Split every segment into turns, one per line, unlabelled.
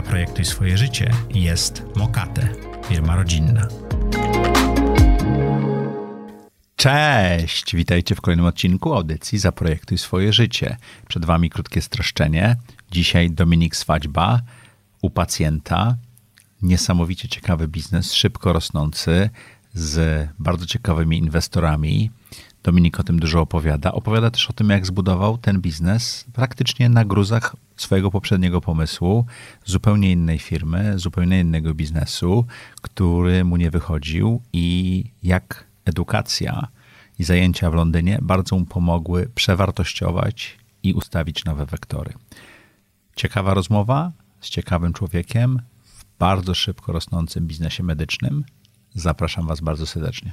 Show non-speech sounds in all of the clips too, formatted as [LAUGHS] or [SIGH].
Zaprojektuj swoje życie jest Mokate, firma rodzinna. Cześć! Witajcie w kolejnym odcinku audycji Zaprojektuj swoje życie. Przed Wami krótkie streszczenie. Dzisiaj Dominik Swadźba u pacjenta. Niesamowicie ciekawy biznes, szybko rosnący, z bardzo ciekawymi inwestorami. Dominik o tym dużo opowiada. Opowiada też o tym, jak zbudował ten biznes praktycznie na gruzach swojego poprzedniego pomysłu, zupełnie innej firmy, zupełnie innego biznesu, który mu nie wychodził i jak edukacja i zajęcia w Londynie bardzo mu pomogły przewartościować i ustawić nowe wektory. Ciekawa rozmowa z ciekawym człowiekiem w bardzo szybko rosnącym biznesie medycznym. Zapraszam Was bardzo serdecznie.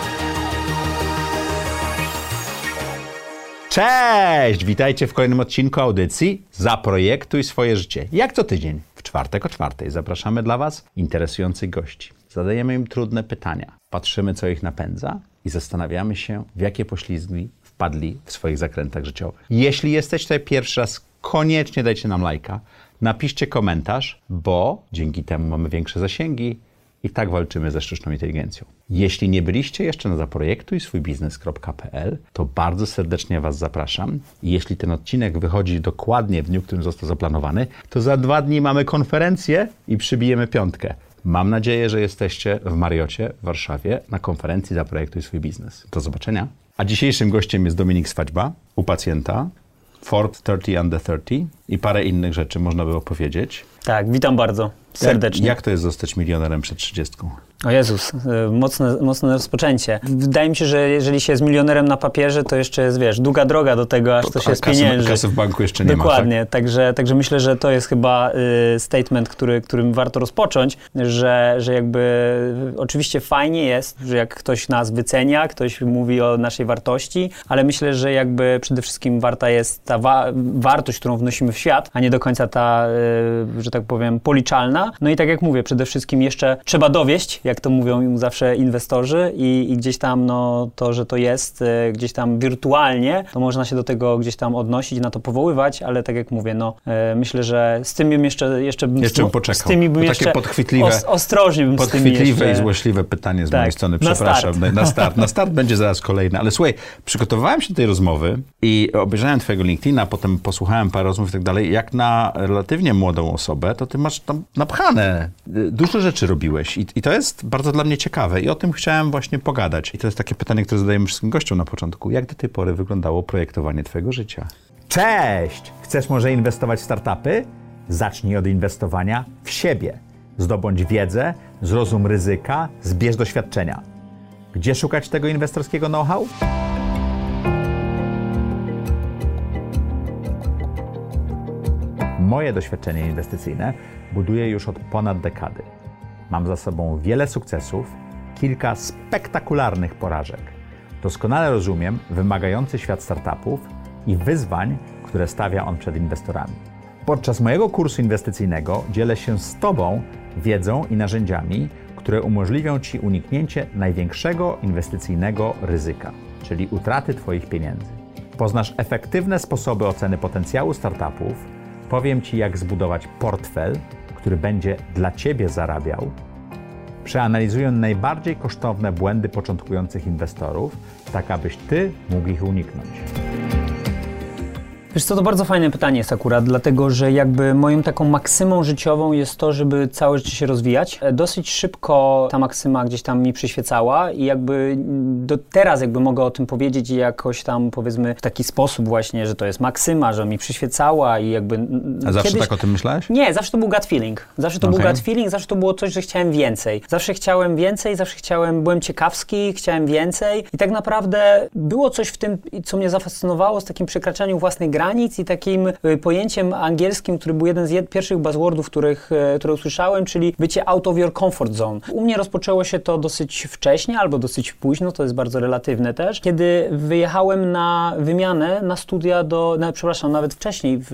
Cześć! Witajcie w kolejnym odcinku audycji Zaprojektuj swoje życie. Jak co tydzień, w czwartek o czwartej, zapraszamy dla Was interesujących gości. Zadajemy im trudne pytania, patrzymy, co ich napędza i zastanawiamy się, w jakie poślizgi wpadli w swoich zakrętach życiowych. Jeśli jesteś tutaj pierwszy raz, koniecznie dajcie nam lajka, napiszcie komentarz, bo dzięki temu mamy większe zasięgi i tak walczymy ze sztuczną inteligencją. Jeśli nie byliście jeszcze na zaprojektuj swój biznes.pl, to bardzo serdecznie Was zapraszam. I jeśli ten odcinek wychodzi dokładnie w dniu, którym został zaplanowany, to za dwa dni mamy konferencję i przybijemy piątkę. Mam nadzieję, że jesteście w Mariocie w Warszawie na konferencji Zaprojektuj swój biznes. Do zobaczenia. A dzisiejszym gościem jest Dominik Swaćba, u pacjenta, Ford 30 Under 30 i parę innych rzeczy można by powiedzieć.
Tak, witam bardzo serdecznie.
Jak, jak to jest zostać milionerem przed 30?
O Jezus, y, mocne, mocne rozpoczęcie. Wydaje mi się, że jeżeli się jest milionerem na papierze, to jeszcze jest, wiesz, długa droga do tego, aż to, się spienięży.
Kasy w banku jeszcze nie
Dokładnie,
ma. Tak?
także, także myślę, że to jest chyba y, statement, który, którym warto rozpocząć, że, że jakby oczywiście fajnie jest, że jak ktoś nas wycenia, ktoś mówi o naszej wartości, ale myślę, że jakby przede wszystkim warta jest ta wa wartość, którą wnosimy w świat, a nie do końca ta, y, że tak powiem, policzalna. No i tak jak mówię, przede wszystkim jeszcze trzeba dowieść, jak to mówią zawsze inwestorzy i, i, gdzieś tam no, to, że to jest e, gdzieś tam wirtualnie, to można się do tego gdzieś tam odnosić, na to powoływać, ale tak jak mówię, no e, myślę, że z tym bym jeszcze jeszcze
bym, jeszcze bym poczekał.
Z tymi bym
to
jeszcze
podchwytliwe, os,
ostrożnie bym
podchwytliwe jeszcze... i złośliwe pytanie z
tak,
mojej strony, przepraszam. Na start. na start. Na start będzie zaraz kolejne, ale słuchaj, przygotowywałem się do tej rozmowy i obejrzałem twojego LinkedIna, potem posłuchałem parę rozmów i tak dalej. Jak na relatywnie młodą osobę, to ty masz tam napchane. Dużo rzeczy robiłeś i, i to jest bardzo dla mnie ciekawe i o tym chciałem właśnie pogadać. I to jest takie pytanie, które zadajemy wszystkim gościom na początku. Jak do tej pory wyglądało projektowanie twojego życia? Cześć! Chcesz może inwestować w startupy? Zacznij od inwestowania w siebie. Zdobądź wiedzę, zrozum ryzyka, zbierz doświadczenia. Gdzie szukać tego inwestorskiego know-how? Moje doświadczenie inwestycyjne buduję już od ponad dekady. Mam za sobą wiele sukcesów, kilka spektakularnych porażek. Doskonale rozumiem wymagający świat startupów i wyzwań, które stawia on przed inwestorami. Podczas mojego kursu inwestycyjnego dzielę się z Tobą wiedzą i narzędziami, które umożliwią Ci uniknięcie największego inwestycyjnego ryzyka, czyli utraty Twoich pieniędzy. Poznasz efektywne sposoby oceny potencjału startupów, powiem Ci, jak zbudować portfel, który będzie dla Ciebie zarabiał Przeanalizuję najbardziej kosztowne błędy początkujących inwestorów, tak abyś Ty mógł ich uniknąć.
Wiesz co, to bardzo fajne pytanie jest akurat, dlatego że jakby moją taką maksymą życiową jest to, żeby całe życie się rozwijać. E, dosyć szybko ta maksyma gdzieś tam mi przyświecała i jakby do teraz jakby mogę o tym powiedzieć jakoś tam powiedzmy w taki sposób właśnie, że to jest maksyma, że mi przyświecała i jakby...
A zawsze kiedyś... tak o tym myślałeś?
Nie, zawsze to był gut feeling. Zawsze to okay. był gut feeling, zawsze to było coś, że chciałem więcej. Zawsze chciałem więcej, zawsze chciałem, byłem ciekawski, chciałem więcej i tak naprawdę było coś w tym, co mnie zafascynowało z takim przekraczaniem własnej granicy granic i takim y, pojęciem angielskim, który był jeden z jed pierwszych buzzwordów, których, e, które usłyszałem, czyli bycie out of your comfort zone. U mnie rozpoczęło się to dosyć wcześnie albo dosyć późno, to jest bardzo relatywne też, kiedy wyjechałem na wymianę, na studia do, na, przepraszam, nawet wcześniej, w,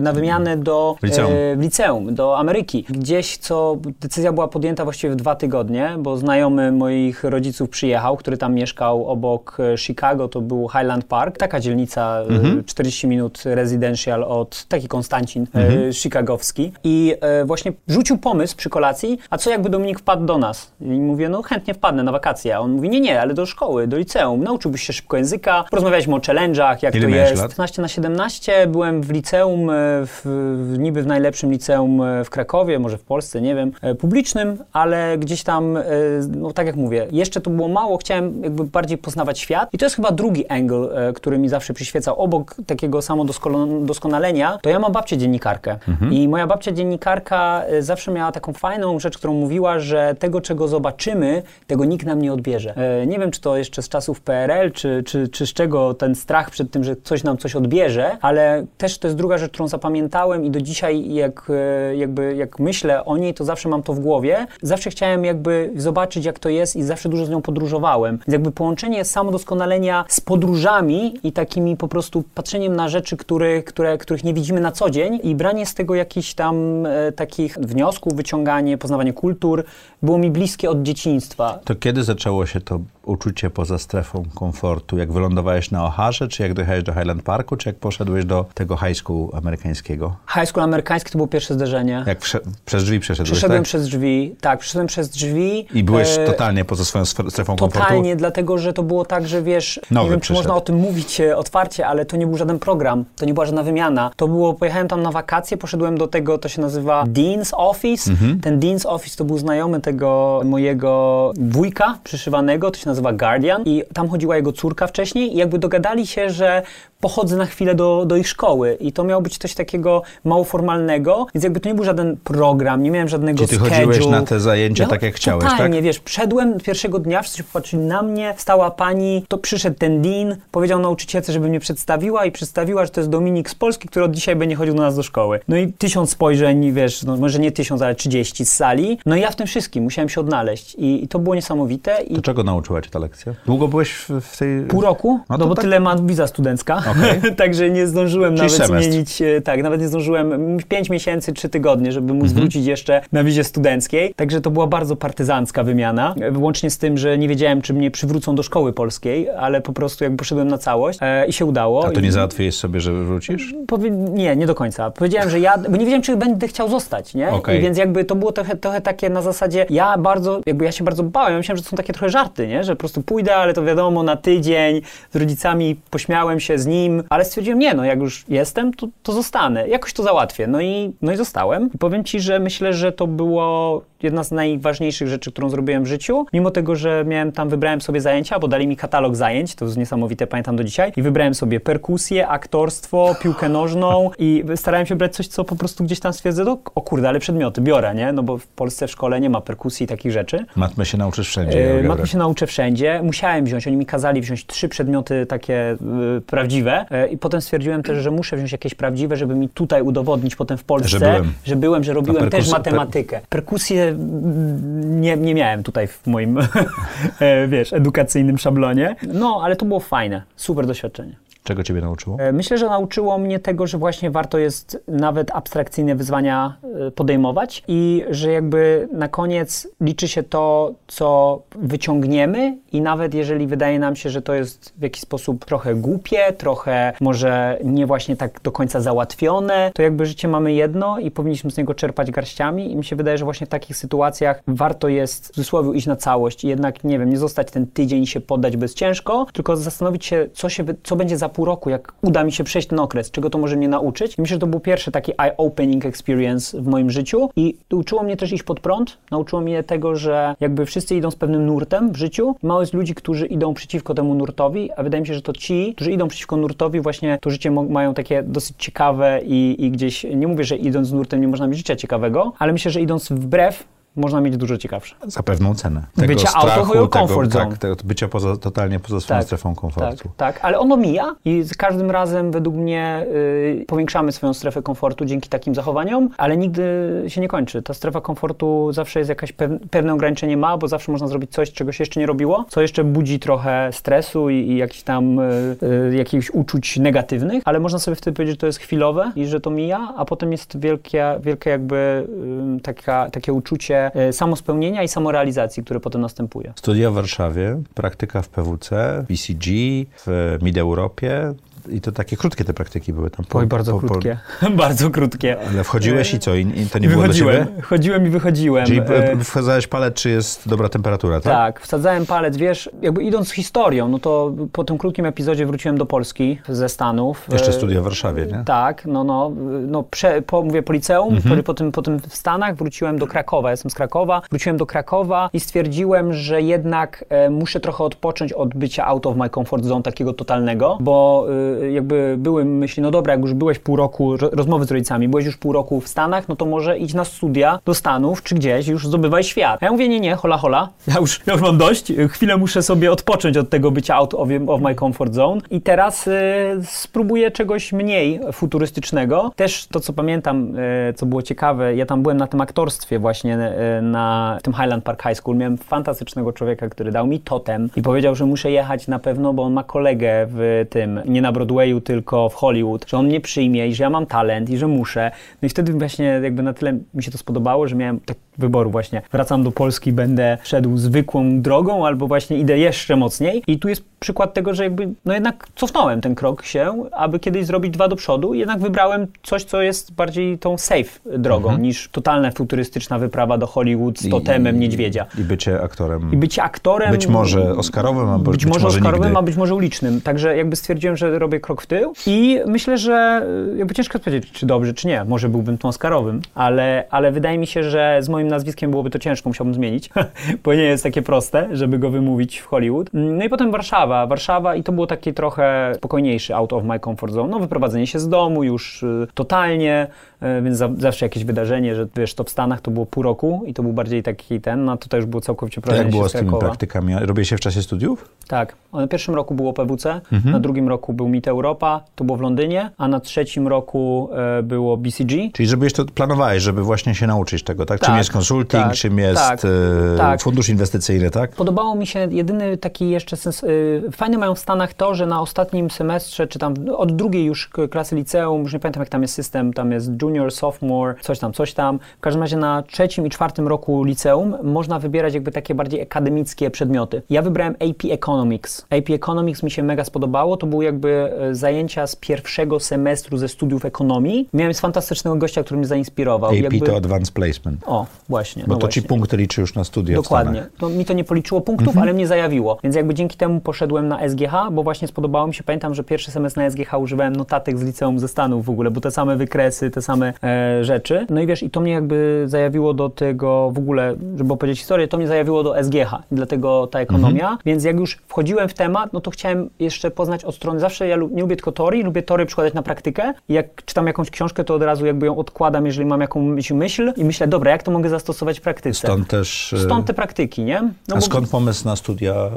na wymianę do
liceum.
e, liceum, do Ameryki. Gdzieś, co decyzja była podjęta właściwie w dwa tygodnie, bo znajomy moich rodziców przyjechał, który tam mieszkał obok e, Chicago, to był Highland Park, taka dzielnica, e, 40 minut residential od, taki Konstancin e, chicagowski i e, właśnie rzucił pomysł przy kolacji, a co jakby Dominik wpadł do nas? I mówię, no chętnie wpadnę na wakacje, a on mówi, nie, nie, ale do szkoły, do liceum, nauczyłbyś się szybko języka, porozmawialiśmy o challenge'ach, jak
Ile
to jest.
lat?
15 na 17 byłem w liceum, e, w, w, niby w najlepszym liceum w Krakowie, może w Polsce, nie wiem, publicznym, ale gdzieś tam, no tak jak mówię, jeszcze to było mało, chciałem jakby bardziej poznawać świat i to jest chyba drugi angle, który mi zawsze przyświecał. Obok takiego samodoskonalenia, to ja mam babcię dziennikarkę i moja babcia dziennikarka e, zawsze miała taką fajną rzecz, którą mówiła, że tego, czego zobaczymy, tego nikt nam nie odbierze. E, Nie wiem, czy to jeszcze z czasów PRL, czy, czy, czy z czego ten strach przed tym, że coś nam coś odbierze, ale też to jest druga rzecz, którą zapamiętałem i do dzisiaj jak, e, jakby, jak myślę o niej, to zawsze mam to w głowie. Zawsze chciałem jakby zobaczyć, jak to jest i zawsze dużo z nią podróżowałem. Więc jakby połączenie samodoskonalenia z podróżami i takimi po prostu patrzeniem na rzeczy, które, które, których nie widzimy na co dzień i branie z tego jakichś tam e, takich wniosków, wyciąganie, poznawanie kultur, było mi bliskie od dzieciństwa.
To kiedy zaczęło się to uczucie poza strefą komfortu? Jak wylądowałeś na Ocharze, czy jak dojechałeś do Highland Parku, czy jak poszedłeś do tego high school amerykańskiego?
High school amerykański to było pierwsze zderzenie.
Jak przez drzwi przeszedłeś,
Przeszedłem
tak?
przez drzwi, tak, przeszedłem przez drzwi.
I byłeś
e,
totalnie poza swoją strefą komfortu?
Totalnie, dlatego że to było tak, że wiesz,
Nowy
nie wiem, czy
przyszedł.
można o tym mówić e, otwarcie, ale to nie był żaden program, to nie była żadna wymiana. To było, pojechałem tam na wakacje, poszedłem do tego, to się nazywa Dean's Office.
Mhm.
Ten Dean's Office to był znajomy tego mojego wujka przyszywanego, to się nazywa Guardian i tam chodziła jego córka wcześniej i jakby dogadali się, że pochodzę na chwilę do, do ich szkoły i to miało być coś takiego mało formalnego, więc jakby to nie był żaden program, nie miałem żadnego
Czy ty chodziłeś
schedule.
na te zajęcia
Ja
tak, jak chciałeś, tak?
Totalnie, wiesz, wszedłem pierwszego dnia, wszyscy popatrzyli na mnie, stała pani, to przyszedł ten dean, powiedział nauczycielce, żeby mnie przedstawiła i przedstawiła, że to jest Dominik z Polski, który od dzisiaj będzie chodził do nas do szkoły. No i tysiąc spojrzeń, wiesz, no może nie tysiąc, ale trzydzieści z sali. No i ja w tym wszystkim musiałem się odnaleźć i, i to było niesamowite i
To czego nauczyła cię ta lekcja? Długo byłeś w, w tej...
Pół roku,
No
no, bo
tak-
tyle ma wiza studencka,
Okej. [LAUGHS]
także nie zdążyłem
Czyli
nawet
semestr.
zmienić, e, tak, nawet nie zdążyłem, m, pięć miesięcy, trzy tygodnie, żeby
Mhm.
móc wrócić jeszcze na wizie studenckiej, także to była bardzo partyzancka wymiana, e, łącznie z tym, że nie wiedziałem, czy mnie przywrócą do szkoły polskiej, ale po prostu jakby poszedłem na całość e, i się udało.
A to nie załatwiłeś sobie, że wrócisz?
Powie... Nie, nie do końca. Powiedziałem, że ja, bo nie wiedziałem, czy będę chciał zostać, nie?
Okej.
I więc jakby to było trochę, trochę takie na zasadzie, ja bardzo, jakby ja się bardzo bałem, ja myślałem, że to są takie trochę żarty, nie? Że po prostu pójdę, ale to wiadomo, na tydzień, z rodzicami pośmiałem się z nim, ale stwierdziłem, nie no, jak już jestem, to, to zostanę, jakoś to załatwię. No i, no i zostałem. I powiem Ci, że myślę, że to było jedna z najważniejszych rzeczy, którą zrobiłem w życiu. Mimo tego, że miałem tam, wybrałem sobie zajęcia, bo dali mi katalog zajęć, to jest niesamowite, pamiętam do dzisiaj, i wybrałem sobie perkusję, aktorstwo, piłkę nożną i starałem się brać coś, co po prostu gdzieś tam stwierdzę, no, o kurde, ale przedmioty biorę, nie? No bo w Polsce w szkole nie ma perkusji i takich rzeczy.
Matmy się nauczysz wszędzie.
Matmy się nauczę wszędzie. Musiałem wziąć, oni mi kazali wziąć trzy przedmioty takie e, prawdziwe e, i potem stwierdziłem też, że muszę wziąć jakieś prawdziwe, żeby mi tutaj udowodnić potem w Polsce,
Że byłem.
że, byłem, że robiłem też matematykę. Perkusję mm, nie, nie miałem tutaj w moim, [LAUGHS] e, wiesz, edukacyjnym szablonie. No, ale to było fajne. Super doświadczenie.
Czego ciebie nauczyło?
E, Myślę, że nauczyło mnie tego, że właśnie warto jest nawet abstrakcyjne wyzwania e, podejmować i że jakby na koniec liczy się to, co wyciągniemy i nawet jeżeli wydaje nam się, że to jest w jakiś sposób trochę głupie, trochę może nie właśnie tak do końca załatwione, to jakby życie mamy jedno i powinniśmy z niego czerpać garściami i mi się wydaje, że właśnie w takich sytuacjach warto jest w cudzysłowie iść na całość i jednak, nie wiem, nie zostać ten tydzień się poddać bez ciężko, tylko zastanowić się, co, się, co będzie za pół roku, jak uda mi się przejść ten okres, czego to może mnie nauczyć. I myślę, że to był pierwszy taki eye-opening experience w moim życiu i uczyło mnie też iść pod prąd, nauczyło mnie tego, że jakby wszyscy idą z pewnym nurtem w życiu. Mało jest ludzi, którzy idą przeciwko temu nurtowi, a wydaje mi się, że to ci, którzy idą przeciwko nurtowi, właśnie to życie mają takie dosyć ciekawe i, i gdzieś, nie mówię, że idąc z nurtem nie można mieć życia ciekawego, ale myślę, że idąc wbrew można mieć dużo ciekawsze.
Za pewną cenę.
Bycia out of your comfort zone.
Tak, tego bycia poza, totalnie poza swoją strefą komfortu.
Tak, tak, ale ono mija i z każdym razem według mnie y, powiększamy swoją strefę komfortu dzięki takim zachowaniom, ale nigdy się nie kończy. Ta strefa komfortu zawsze jest jakaś pew, pewne ograniczenie ma, bo zawsze można zrobić coś, czego się jeszcze nie robiło, co jeszcze budzi trochę stresu i, i jakichś tam y, y, jakichś uczuć negatywnych, ale można sobie wtedy powiedzieć, że to jest chwilowe i że to mija, a potem jest wielkie, wielkie jakby y, taka, takie uczucie y, samospełnienia i samorealizacji, które potem następuje.
Studia w Warszawie, praktyka w PWC, BCG, w Mid-Europie, i to takie krótkie te praktyki były tam.
Po, Oj, bardzo po, krótkie. Po... [LAUGHS] bardzo krótkie.
Ale wchodziłeś i co? I, i to nie było
Wychodziłem.
dla ciebie?
Chodziłem i wychodziłem.
Czyli e, wsadzałeś palec, czy jest dobra temperatura, tak?
Tak, wsadzałem palec, wiesz, jakby idąc z historią, no to po tym krótkim epizodzie wróciłem do Polski ze Stanów.
Jeszcze studia w Warszawie, nie?
Tak, no, no, no prze, po, mówię po liceum, mhm. po, tym, po tym w Stanach wróciłem do Krakowa, jestem z Krakowa, wróciłem do Krakowa i stwierdziłem, że jednak e, muszę trochę odpocząć od bycia out of my comfort zone takiego totalnego, bo e, jakby były myśli, no dobra, jak już byłeś pół roku, rozmowy z rodzicami, byłeś już pół roku w Stanach, no to może idź na studia do Stanów czy gdzieś, już zdobywaj świat. A ja mówię, nie, nie, hola, hola, ja już, ja już mam dość, chwilę muszę sobie odpocząć od tego bycia out of, of my comfort zone i teraz y, spróbuję czegoś mniej futurystycznego. Też to, co pamiętam, y, co było ciekawe, ja tam byłem na tym aktorstwie właśnie y, na tym Highland Park High School, miałem fantastycznego człowieka, który dał mi totem i powiedział, że muszę jechać na pewno, bo on ma kolegę w tym, nie na Broadwayu, tylko w Hollywood, że on mnie przyjmie i że ja mam talent i że muszę. No i wtedy właśnie jakby na tyle mi się to spodobało, że miałem tak wyboru właśnie. Wracam do Polski, będę szedł zwykłą drogą albo właśnie idę jeszcze mocniej. I tu jest przykład tego, że jakby no jednak cofnąłem ten krok się, aby kiedyś zrobić dwa do przodu i jednak wybrałem coś, co jest bardziej tą safe drogą mhm. niż totalna futurystyczna wyprawa do Hollywood z totemem I, niedźwiedzia.
I bycie aktorem.
I bycie aktorem.
Być może Oscarowym, a być,
być może Oscarowym, nigdy. a być może ulicznym. Także jakby stwierdziłem, że robię krok w tył i myślę, że y, jakby ciężko powiedzieć, czy dobrze, czy nie. Może byłbym tą Oscarowym, ale, ale wydaje mi się, że z moim nazwiskiem byłoby to ciężko, musiałbym zmienić, [LAUGHS] bo nie jest takie proste, żeby go wymówić w Hollywood. No i potem Warszawa. Warszawa i to było taki trochę spokojniejszy out of my comfort zone. No wyprowadzenie się z domu już y, totalnie, więc za, zawsze jakieś wydarzenie, że wiesz, to w Stanach to było pół roku i to był bardziej taki ten, no tutaj już było całkowicie prowadzenie
Jak było
z
tymi praktykami? Robię się w czasie studiów?
Tak. Na pierwszym roku było PWC, mhm. na drugim roku był MIT Europa, to było w Londynie, a na trzecim roku e, było BCG.
Czyli żebyś to planowałeś, żeby właśnie się nauczyć tego, tak? tak czym jest konsulting, tak, czym jest tak, e, tak. fundusz inwestycyjny, tak?
Podobało mi się jedyny taki jeszcze sens, e, fajne mają w Stanach to, że na ostatnim semestrze, czy tam od drugiej już klasy liceum, już nie pamiętam jak tam jest system, tam jest junior, sophomore, coś tam, coś tam. W każdym razie na trzecim i czwartym roku liceum można wybierać jakby takie bardziej akademickie przedmioty. Ja wybrałem AP Economics. AP Economics mi się mega spodobało, to były jakby zajęcia z pierwszego semestru ze studiów ekonomii. Miałem fantastycznego gościa, który mnie zainspirował.
AP jakby... to Advanced Placement.
O, właśnie.
Bo
no
to
właśnie.
ci punkty liczy już na studiach
Dokładnie. Mi to nie policzyło punktów, mhm. ale mnie zajawiło. Więc jakby dzięki temu poszedłem na SGH, bo właśnie spodobało mi się. Pamiętam, że pierwszy semestr na SGH używałem notatek z liceum ze Stanów w ogóle, bo te same wykresy, te same e, rzeczy. No i wiesz, i to mnie jakby zajawiło do tego w ogóle, żeby opowiedzieć historię, to mnie zajawiło do SGH dlatego ta ekonomia. Mhm. Więc jak już wchodziłem w temat, no to chciałem jeszcze poznać od strony, zawsze ja nie lubię tylko teorii, lubię teorię przykładać na praktykę. I jak czytam jakąś książkę, to od razu jakby ją odkładam, jeżeli mam jakąś myśl i myślę, dobra, jak to mogę zastosować w praktyce.
Stąd też...
E, Stąd te praktyki, nie?
No A skąd pomysł na studia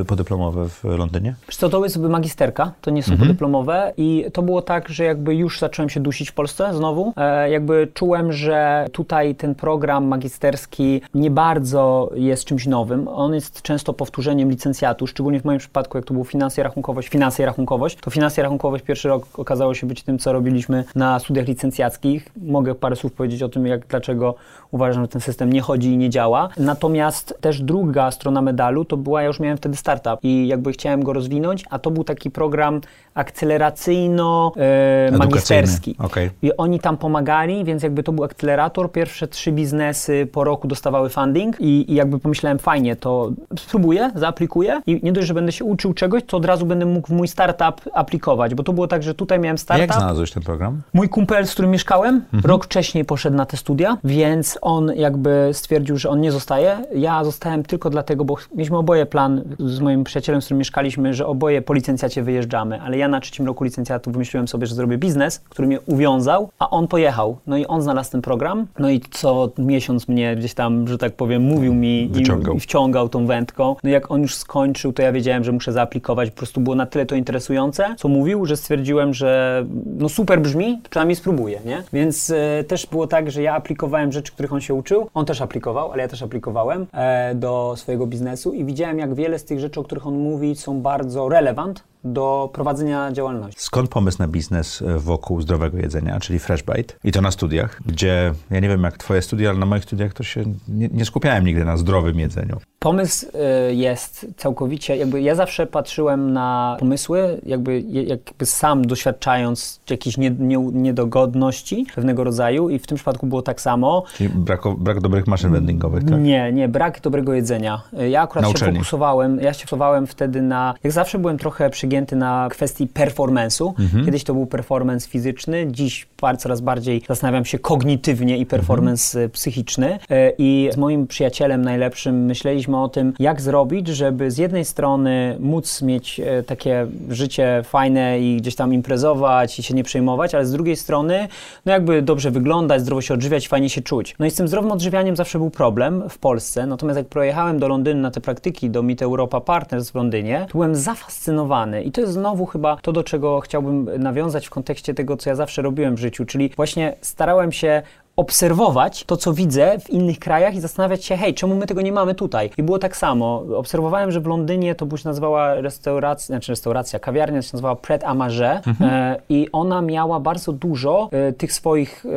y, podyplomowe w Londynie?
Co to jest magisterka, to nie są mhm. podyplomowe i to było tak, że jakby już zacząłem się dusić w Polsce znowu. E, jakby czułem, że tutaj ten program magisterski nie bardzo jest czymś nowym. On jest często powtórzeniem licencjatu, szczególnie w moim przypadku, jak to było finanse i rachunkowość, finanse i rachunkowość, to finanse i rachunkowość pierwszy rok okazało się być tym, co robiliśmy na studiach licencjackich. Mogę parę słów powiedzieć o tym, jak, dlaczego uważam, że ten system nie chodzi i nie działa. Natomiast też druga strona medalu to była, ja już miałem wtedy startup i jakby chciałem go rozwinąć, a to był taki program akceleracyjno-magisterski.
E, okay.
I oni tam pomagali, więc jakby to był akcelerator. Pierwsze trzy biznesy po roku dostawały funding i, i jakby pomyślałem, fajnie, to spróbuję, zaaplikuję i nie dość, że będę się uczył czegoś, to od razu będę mógł w mój startup aplikować, bo to było tak, że tutaj miałem startup.
Jak znalazłeś ten program?
Mój kumpel, z którym mieszkałem, mhm. rok wcześniej poszedł na te studia, więc on jakby stwierdził, że on nie zostaje. Ja zostałem tylko dlatego, bo mieliśmy oboje plan z moim przyjacielem, z którym mieszkaliśmy, że oboje po licencjacie wyjeżdżamy, ale ja ja na trzecim roku licencjatu wymyśliłem sobie, że zrobię biznes, który mnie uwiązał, a on pojechał. No i on znalazł ten program, no i co miesiąc mnie gdzieś tam, że tak powiem, mówił mi i, i wciągał tą wędką. No i jak on już skończył, to ja wiedziałem, że muszę zaaplikować. Po prostu było na tyle to interesujące, co mówił, że stwierdziłem, że no super brzmi, przynajmniej spróbuję, nie? Więc e, też było tak, że ja aplikowałem rzeczy, których on się uczył. On też aplikował, ale ja też aplikowałem e, do swojego biznesu i widziałem, jak wiele z tych rzeczy, o których on mówi, są bardzo relevant do prowadzenia działalności.
Skąd pomysł na biznes e, wokół zdrowego jedzenia, czyli Freshbite? I to na studiach, gdzie ja nie wiem jak twoje studia, ale na moich studiach to się nie, nie skupiałem nigdy na zdrowym jedzeniu.
Pomysł y, jest całkowicie, jakby ja zawsze patrzyłem na pomysły, jakby, jakby sam doświadczając jakichś nie, nie, niedogodności pewnego rodzaju i w tym przypadku było tak samo.
Czyli brak, brak dobrych maszyn vendingowych, tak?
Nie, nie, brak dobrego jedzenia. Y, Ja akurat się fokusowałem, ja się fokusowałem wtedy na, jak zawsze byłem trochę przygięty na kwestii performance'u.
Mhm.
Kiedyś to był performance fizyczny, dziś coraz bardziej zastanawiam się kognitywnie i performance
Mhm.
y, psychiczny. Y, I z moim przyjacielem najlepszym myśleliśmy o tym, jak zrobić, żeby z jednej strony móc mieć e, takie życie fajne i gdzieś tam imprezować i się nie przejmować, ale z drugiej strony, no jakby dobrze wyglądać, zdrowo się odżywiać, fajnie się czuć. No i z tym zdrowym odżywianiem zawsze był problem w Polsce, natomiast jak pojechałem do Londynu na te praktyki, do Meet Europa Partners w Londynie, byłem zafascynowany i to jest znowu chyba to, do czego chciałbym nawiązać w kontekście tego, co ja zawsze robiłem w życiu, czyli właśnie starałem się obserwować to, co widzę w innych krajach i zastanawiać się, hej, czemu my tego nie mamy tutaj? I było tak samo. Obserwowałem, że w Londynie to się nazywała restauracja, znaczy restauracja, kawiarnia się nazywała Pret a Manger e, i ona miała bardzo dużo e, tych swoich e,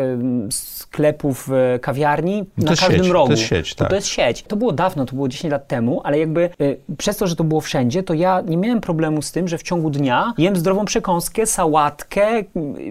sklepów, e, kawiarni
To
na każdym
sieć, to
rogu.
jest sieć,
To,
tak.
to jest sieć. To było dawno, to było 10 lat temu, ale jakby e, przez to, że to było wszędzie, to ja nie miałem problemu z tym, że w ciągu dnia jem zdrową przekąskę, sałatkę,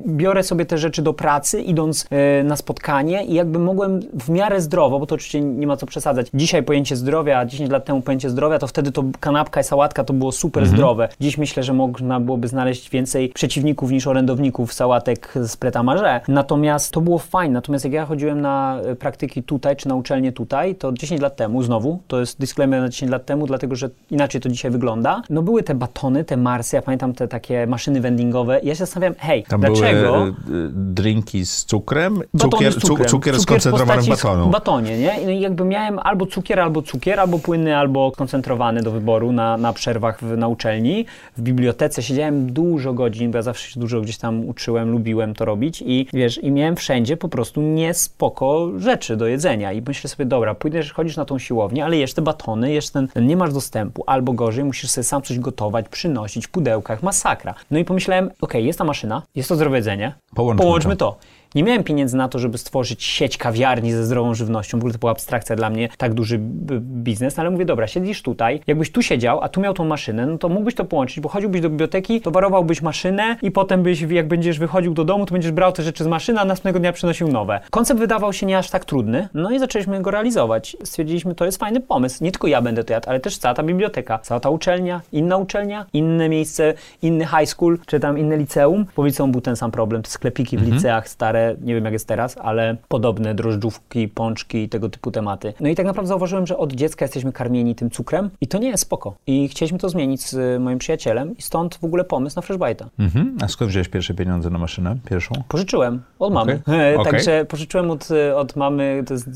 biorę sobie te rzeczy do pracy, idąc e, na spotkanie i jakby mogłem w miarę zdrowo, bo to oczywiście nie ma co przesadzać. Dzisiaj pojęcie zdrowia, a 10 lat temu pojęcie zdrowia, to wtedy to kanapka i sałatka to było super zdrowe. Dziś myślę, że można byłoby znaleźć więcej przeciwników niż orędowników sałatek z Pret a Manger. Natomiast to było fajne. Natomiast jak ja chodziłem na e, praktyki tutaj, czy na uczelnię tutaj, to 10 lat temu, znowu, to jest disclaimer na 10 lat temu, dlatego że inaczej to dzisiaj wygląda. No były te batony, te Marsy, ja pamiętam te takie maszyny vendingowe i ja się zastanawiam, hej,
Tam
dlaczego...
były e, drinki z cukrem, cukier,
z cukrem.
cu- cukier
w
skoncentrowany w batonu.
batonie, nie? No i jakby miałem albo cukier, albo cukier, albo płynny, albo koncentrowany do wyboru na, na przerwach w, na uczelni. W bibliotece siedziałem dużo godzin, bo ja zawsze się dużo gdzieś tam uczyłem, lubiłem to robić i wiesz, i miałem wszędzie po prostu niespoko rzeczy do jedzenia i myślę sobie, dobra, pójdziesz, chodzisz na tą siłownię, ale jesz te batony, jesz ten, nie masz dostępu, albo gorzej, musisz sobie sam coś gotować, przynosić w pudełkach, masakra. No i pomyślałem, okej, jest ta maszyna, jest to zdrowe jedzenie,
Połączmy
połączmy
to.
to. Nie miałem pieniędzy na to, żeby stworzyć sieć kawiarni ze zdrową żywnością. W ogóle to była abstrakcja dla mnie, tak duży biznes, no ale mówię, dobra, siedzisz tutaj, jakbyś tu siedział, a tu miał tą maszynę, no to mógłbyś to połączyć, bo chodziłbyś do biblioteki, towarowałbyś maszynę i potem byś, jak będziesz wychodził do domu, to będziesz brał te rzeczy z maszyny, a następnego dnia przynosił nowe. Koncept wydawał się nie aż tak trudny, no i zaczęliśmy go realizować. Stwierdziliśmy, to jest fajny pomysł. Nie tylko ja będę to jadł, ale też cała ta biblioteka, cała ta uczelnia, inna uczelnia, inne miejsce, inny high school, czy tam inne liceum. Po liceum był ten sam problem, te sklepiki w liceach stare, nie wiem jak jest teraz, ale podobne drożdżówki, pączki i tego typu tematy. No i tak naprawdę zauważyłem, że od dziecka jesteśmy karmieni tym cukrem i to nie jest spoko. I chcieliśmy to zmienić z y, moim przyjacielem i stąd w ogóle pomysł na Freshbite'a.
Mhm. A skąd wziąłeś pierwsze pieniądze na maszynę? Pierwszą?
Pożyczyłem od mamy.
Okej, okej.
Także pożyczyłem od, od mamy. To jest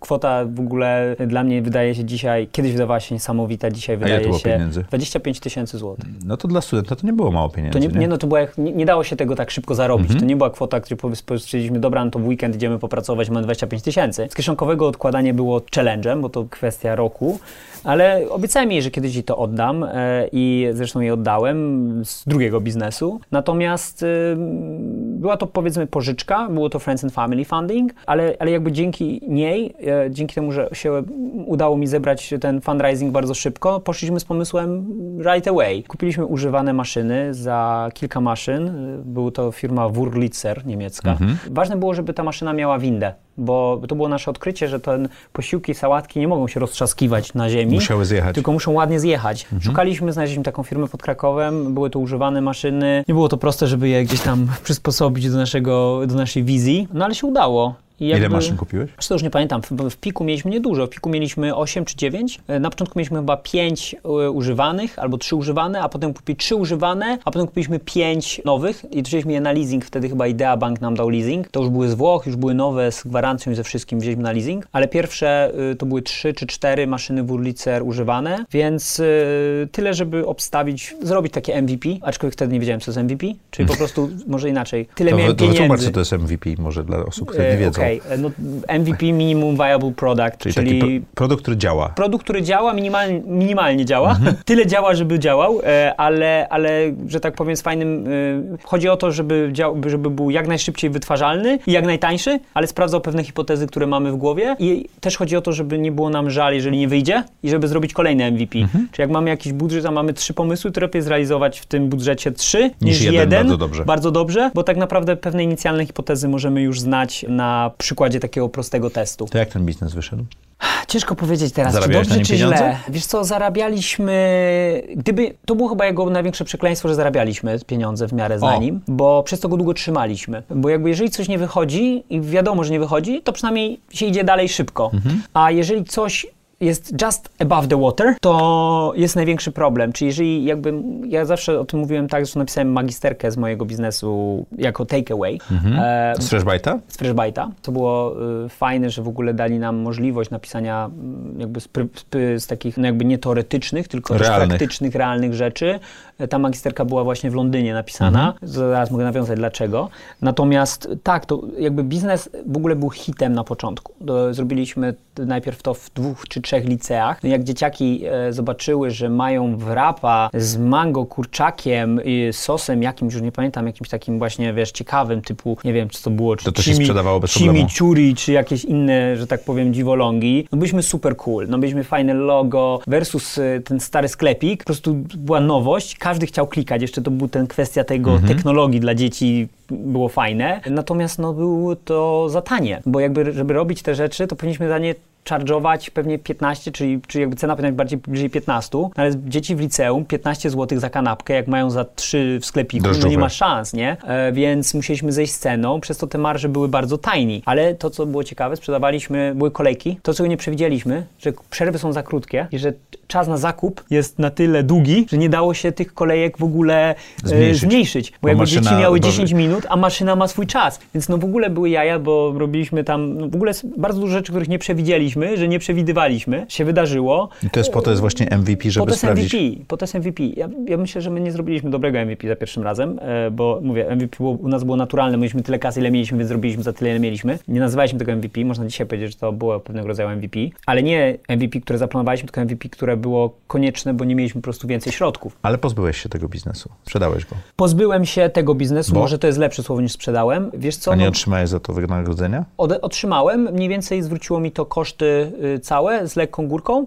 kwota w ogóle dla mnie wydaje się dzisiaj, kiedyś wydawała się niesamowita, dzisiaj wydaje
było
się
pieniędzy?
25 tysięcy złotych.
No to dla studenta to nie było mało pieniędzy,
To nie, nie, no to była, jak- nie, nie dało się tego tak szybko zarobić.
Mhm.
To nie była kwota, gdzie powiedzieliśmy, dobra, no to w weekend idziemy popracować, mamy 25 tysięcy. Z kieszonkowego odkładanie było challenge'em, bo to kwestia roku, ale obiecałem jej, że kiedyś jej to oddam e, i zresztą jej oddałem z drugiego biznesu. Natomiast e, była to powiedzmy pożyczka, było to Friends and Family Funding, ale, ale jakby dzięki niej, e, dzięki temu, że się udało mi zebrać ten fundraising bardzo szybko, poszliśmy z pomysłem right away. Kupiliśmy używane maszyny za kilka maszyn. Był to firma Wurlitzer niemiecka. Ważne było, żeby ta maszyna miała windę, bo to było nasze odkrycie, że ten posiłki, sałatki nie mogą się roztrzaskiwać na ziemi.
Musiały zjechać.
Tylko muszą ładnie zjechać. Szukaliśmy, znaleźliśmy taką firmę pod Krakowem, były to używane maszyny. Nie było to proste, żeby je gdzieś tam [LAUGHS] przysposobić do, naszego, do naszej wizji, no ale się udało. I
Ile
jakby-
maszyn kupiłeś?
Wiesz co, już nie pamiętam, w, w piku mieliśmy niedużo. W piku mieliśmy 8 czy 9. E, Na początku mieliśmy chyba 5 e, używanych albo 3 używane, a potem kupili 3 używane, a potem kupiliśmy 5 nowych i wzięliśmy je na leasing. Wtedy chyba Idea Bank nam dał leasing. To już były z Włoch, już były nowe z gwarancją i ze wszystkim wzięliśmy na leasing, ale pierwsze y, to były 3 czy 4 maszyny Wurlitzer używane, więc y, tyle, żeby obstawić, zrobić takie MVP, aczkolwiek wtedy nie wiedziałem, co to jest MVP, czyli po [LAUGHS] prostu może inaczej. Tyle
To,
miałem
to wytłumacz,
pieniędzy.
co to jest MVP, może dla osób, które
E,
nie wiedzą.
Okej, e, no, MVP Minimum Viable Product,
Czyli,
czyli,
taki pro, produkt, który działa.
produkt, który działa, minimalnie, minimalnie działa.
Mhm. [LAUGHS]
Tyle działa, żeby działał, e, ale, ale, że tak powiem, z fajnym... e, Chodzi o to, żeby, dział, żeby był jak najszybciej wytwarzalny i jak najtańszy, ale sprawdzał pewne hipotezy, które mamy w głowie. I też chodzi o to, żeby nie było nam żal, jeżeli nie wyjdzie i żeby zrobić kolejny MVP.
Mhm.
Czyli jak mamy jakiś budżet, a mamy trzy pomysły, to lepiej zrealizować w tym budżecie trzy niż,
jeden
jeden.
bardzo dobrze.
Bardzo dobrze, bo tak naprawdę pewne inicjalne hipotezy możemy już znać na przykładzie takiego prostego testu.
To jak ten biznes wyszedł?
Ciężko powiedzieć teraz, czy dobrze, czy
pieniądze?
źle. Wiesz co, zarabialiśmy... Gdyby... To było chyba jego największe przekleństwo, że zarabialiśmy pieniądze w miarę na
O.
nim, bo przez to go długo trzymaliśmy. Bo jakby jeżeli coś nie wychodzi i wiadomo, że nie wychodzi, to przynajmniej się idzie dalej szybko.
Mhm.
A jeżeli coś jest just above the water, to jest największy problem. Czyli jeżeli jakby, ja zawsze o tym mówiłem tak, że napisałem magisterkę z mojego biznesu jako takeaway. E,
Z Freshbyte'a?
z Freshbyte'a. To było y, fajne, że w ogóle dali nam możliwość napisania jakby z, z, z takich no jakby nie teoretycznych, tylko
Realnych.
praktycznych, realnych rzeczy. E, Ta magisterka była właśnie w Londynie napisana. Zaraz mogę nawiązać dlaczego. Natomiast tak, to jakby biznes w ogóle był hitem na początku. Zrobiliśmy najpierw to w dwóch czy trzech liceach. No jak dzieciaki e, zobaczyły, że mają wrapa z mango kurczakiem i sosem jakimś, już nie pamiętam, jakimś takim właśnie, wiesz, ciekawym, typu, nie wiem, co to było, czy
To to się sprzedawało bez
chimi. Chimichurri, czy jakieś inne, że tak powiem, dziwolągi. No byliśmy super cool, no byliśmy fajne logo versus y, ten stary sklepik. Po prostu była nowość, każdy chciał klikać. Jeszcze to był ten kwestia tego
Mhm.
technologii dla dzieci było fajne. Natomiast no było to za tanie, bo jakby, żeby robić te rzeczy, to powinniśmy za nie charge'ować pewnie 15, czyli, czyli jakby cena powinna być bardziej bliżej 15, no ale dzieci w liceum 15 zł za kanapkę, jak mają za 3 w sklepiku, no
Drożdżowe.
nie ma szans, nie? E, więc musieliśmy zejść z ceną, przez to te marże były bardzo tiny. Ale to, co było ciekawe, sprzedawaliśmy, były kolejki. To, czego nie przewidzieliśmy, że przerwy są za krótkie i że czas na zakup jest na tyle długi, że nie dało się tych kolejek w ogóle e,
Zmniejszyć.
zmniejszyć. Bo,
Bo
jakby dzieci miały
bo-
10 minut, a maszyna ma swój czas. Więc no w ogóle były jaja, bo robiliśmy tam no w ogóle bardzo dużo rzeczy, których nie przewidzieliśmy, że nie przewidywaliśmy, się wydarzyło.
I to jest po to jest właśnie MVP, żeby
to jest
sprawdzić.
MVP, po to jest MVP. Ja, ja myślę, że my nie zrobiliśmy dobrego MVP za pierwszym razem, e, bo mówię, MVP było, u nas było naturalne, mieliśmy tyle kasy, ile mieliśmy, więc zrobiliśmy za tyle, ile mieliśmy. Nie nazywaliśmy tego MVP, można dzisiaj powiedzieć, że to było pewnego rodzaju MVP, ale nie MVP, które zaplanowaliśmy, tylko MVP, które było konieczne, bo nie mieliśmy po prostu więcej środków.
Ale pozbyłeś się tego biznesu. Sprzedałeś go.
Pozbyłem się tego biznesu,
Bo?
może to jest lepsze słowo niż sprzedałem. Wiesz co?
A nie
no,
otrzymałeś za to wynagrodzenia?
Otrzymałem, mniej więcej zwróciło mi to koszty y, całe z lekką górką, y,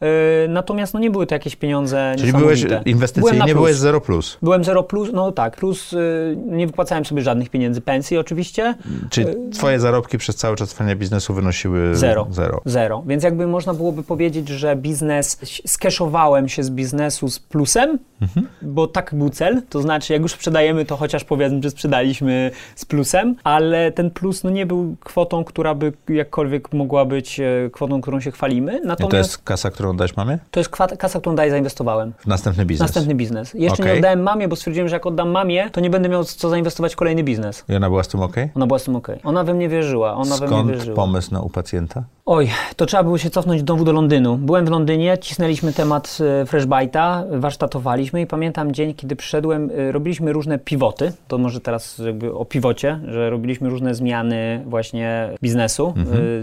natomiast no nie były to jakieś pieniądze
Czyli byłeś.
Byłem
inwestycyjnie,
plus.
byłeś 0 plus.
Byłem 0 plus, no tak, plus y, nie wypłacałem sobie żadnych pieniędzy, pensji oczywiście,
Czyli twoje zarobki przez cały czas trwania biznesu wynosiły
Zero.
zero.
zero. Więc jakby można byłoby powiedzieć, że biznes, skeszowałem się z biznesu z plusem,
Mhm.
bo tak był cel, to znaczy jak już sprzedajemy, to chociaż powiedzmy, że sprzedaliśmy z plusem, ale ten plus no nie był kwotą, która by jakkolwiek mogła być e, kwotą, którą się chwalimy,
I
natomiast
to jest kasa, którą dać mamie?
to jest kasa, którą dalej zainwestowałem.
W następny biznes.
Następny biznes. Jeszcze
Okej.
nie oddałem mamie, bo stwierdziłem, że jak oddam mamie, to nie będę miał co zainwestować w kolejny biznes.
I ona była z tym ok?
Ona była z tym okej. Ona we mnie wierzyła. Ona we mnie
Skąd
wierzyła.
pomysł na u pacjenta?
Oj, to trzeba było się cofnąć znowu do Londynu. Byłem w Londynie, cisnęliśmy temat e, Freshbite'a, warsztatowaliśmy i pamiętam dzień, kiedy przyszedłem, e, robiliśmy różne pivoty, to może teraz jakby o pivocie, że robiliśmy różne zmiany właśnie biznesu,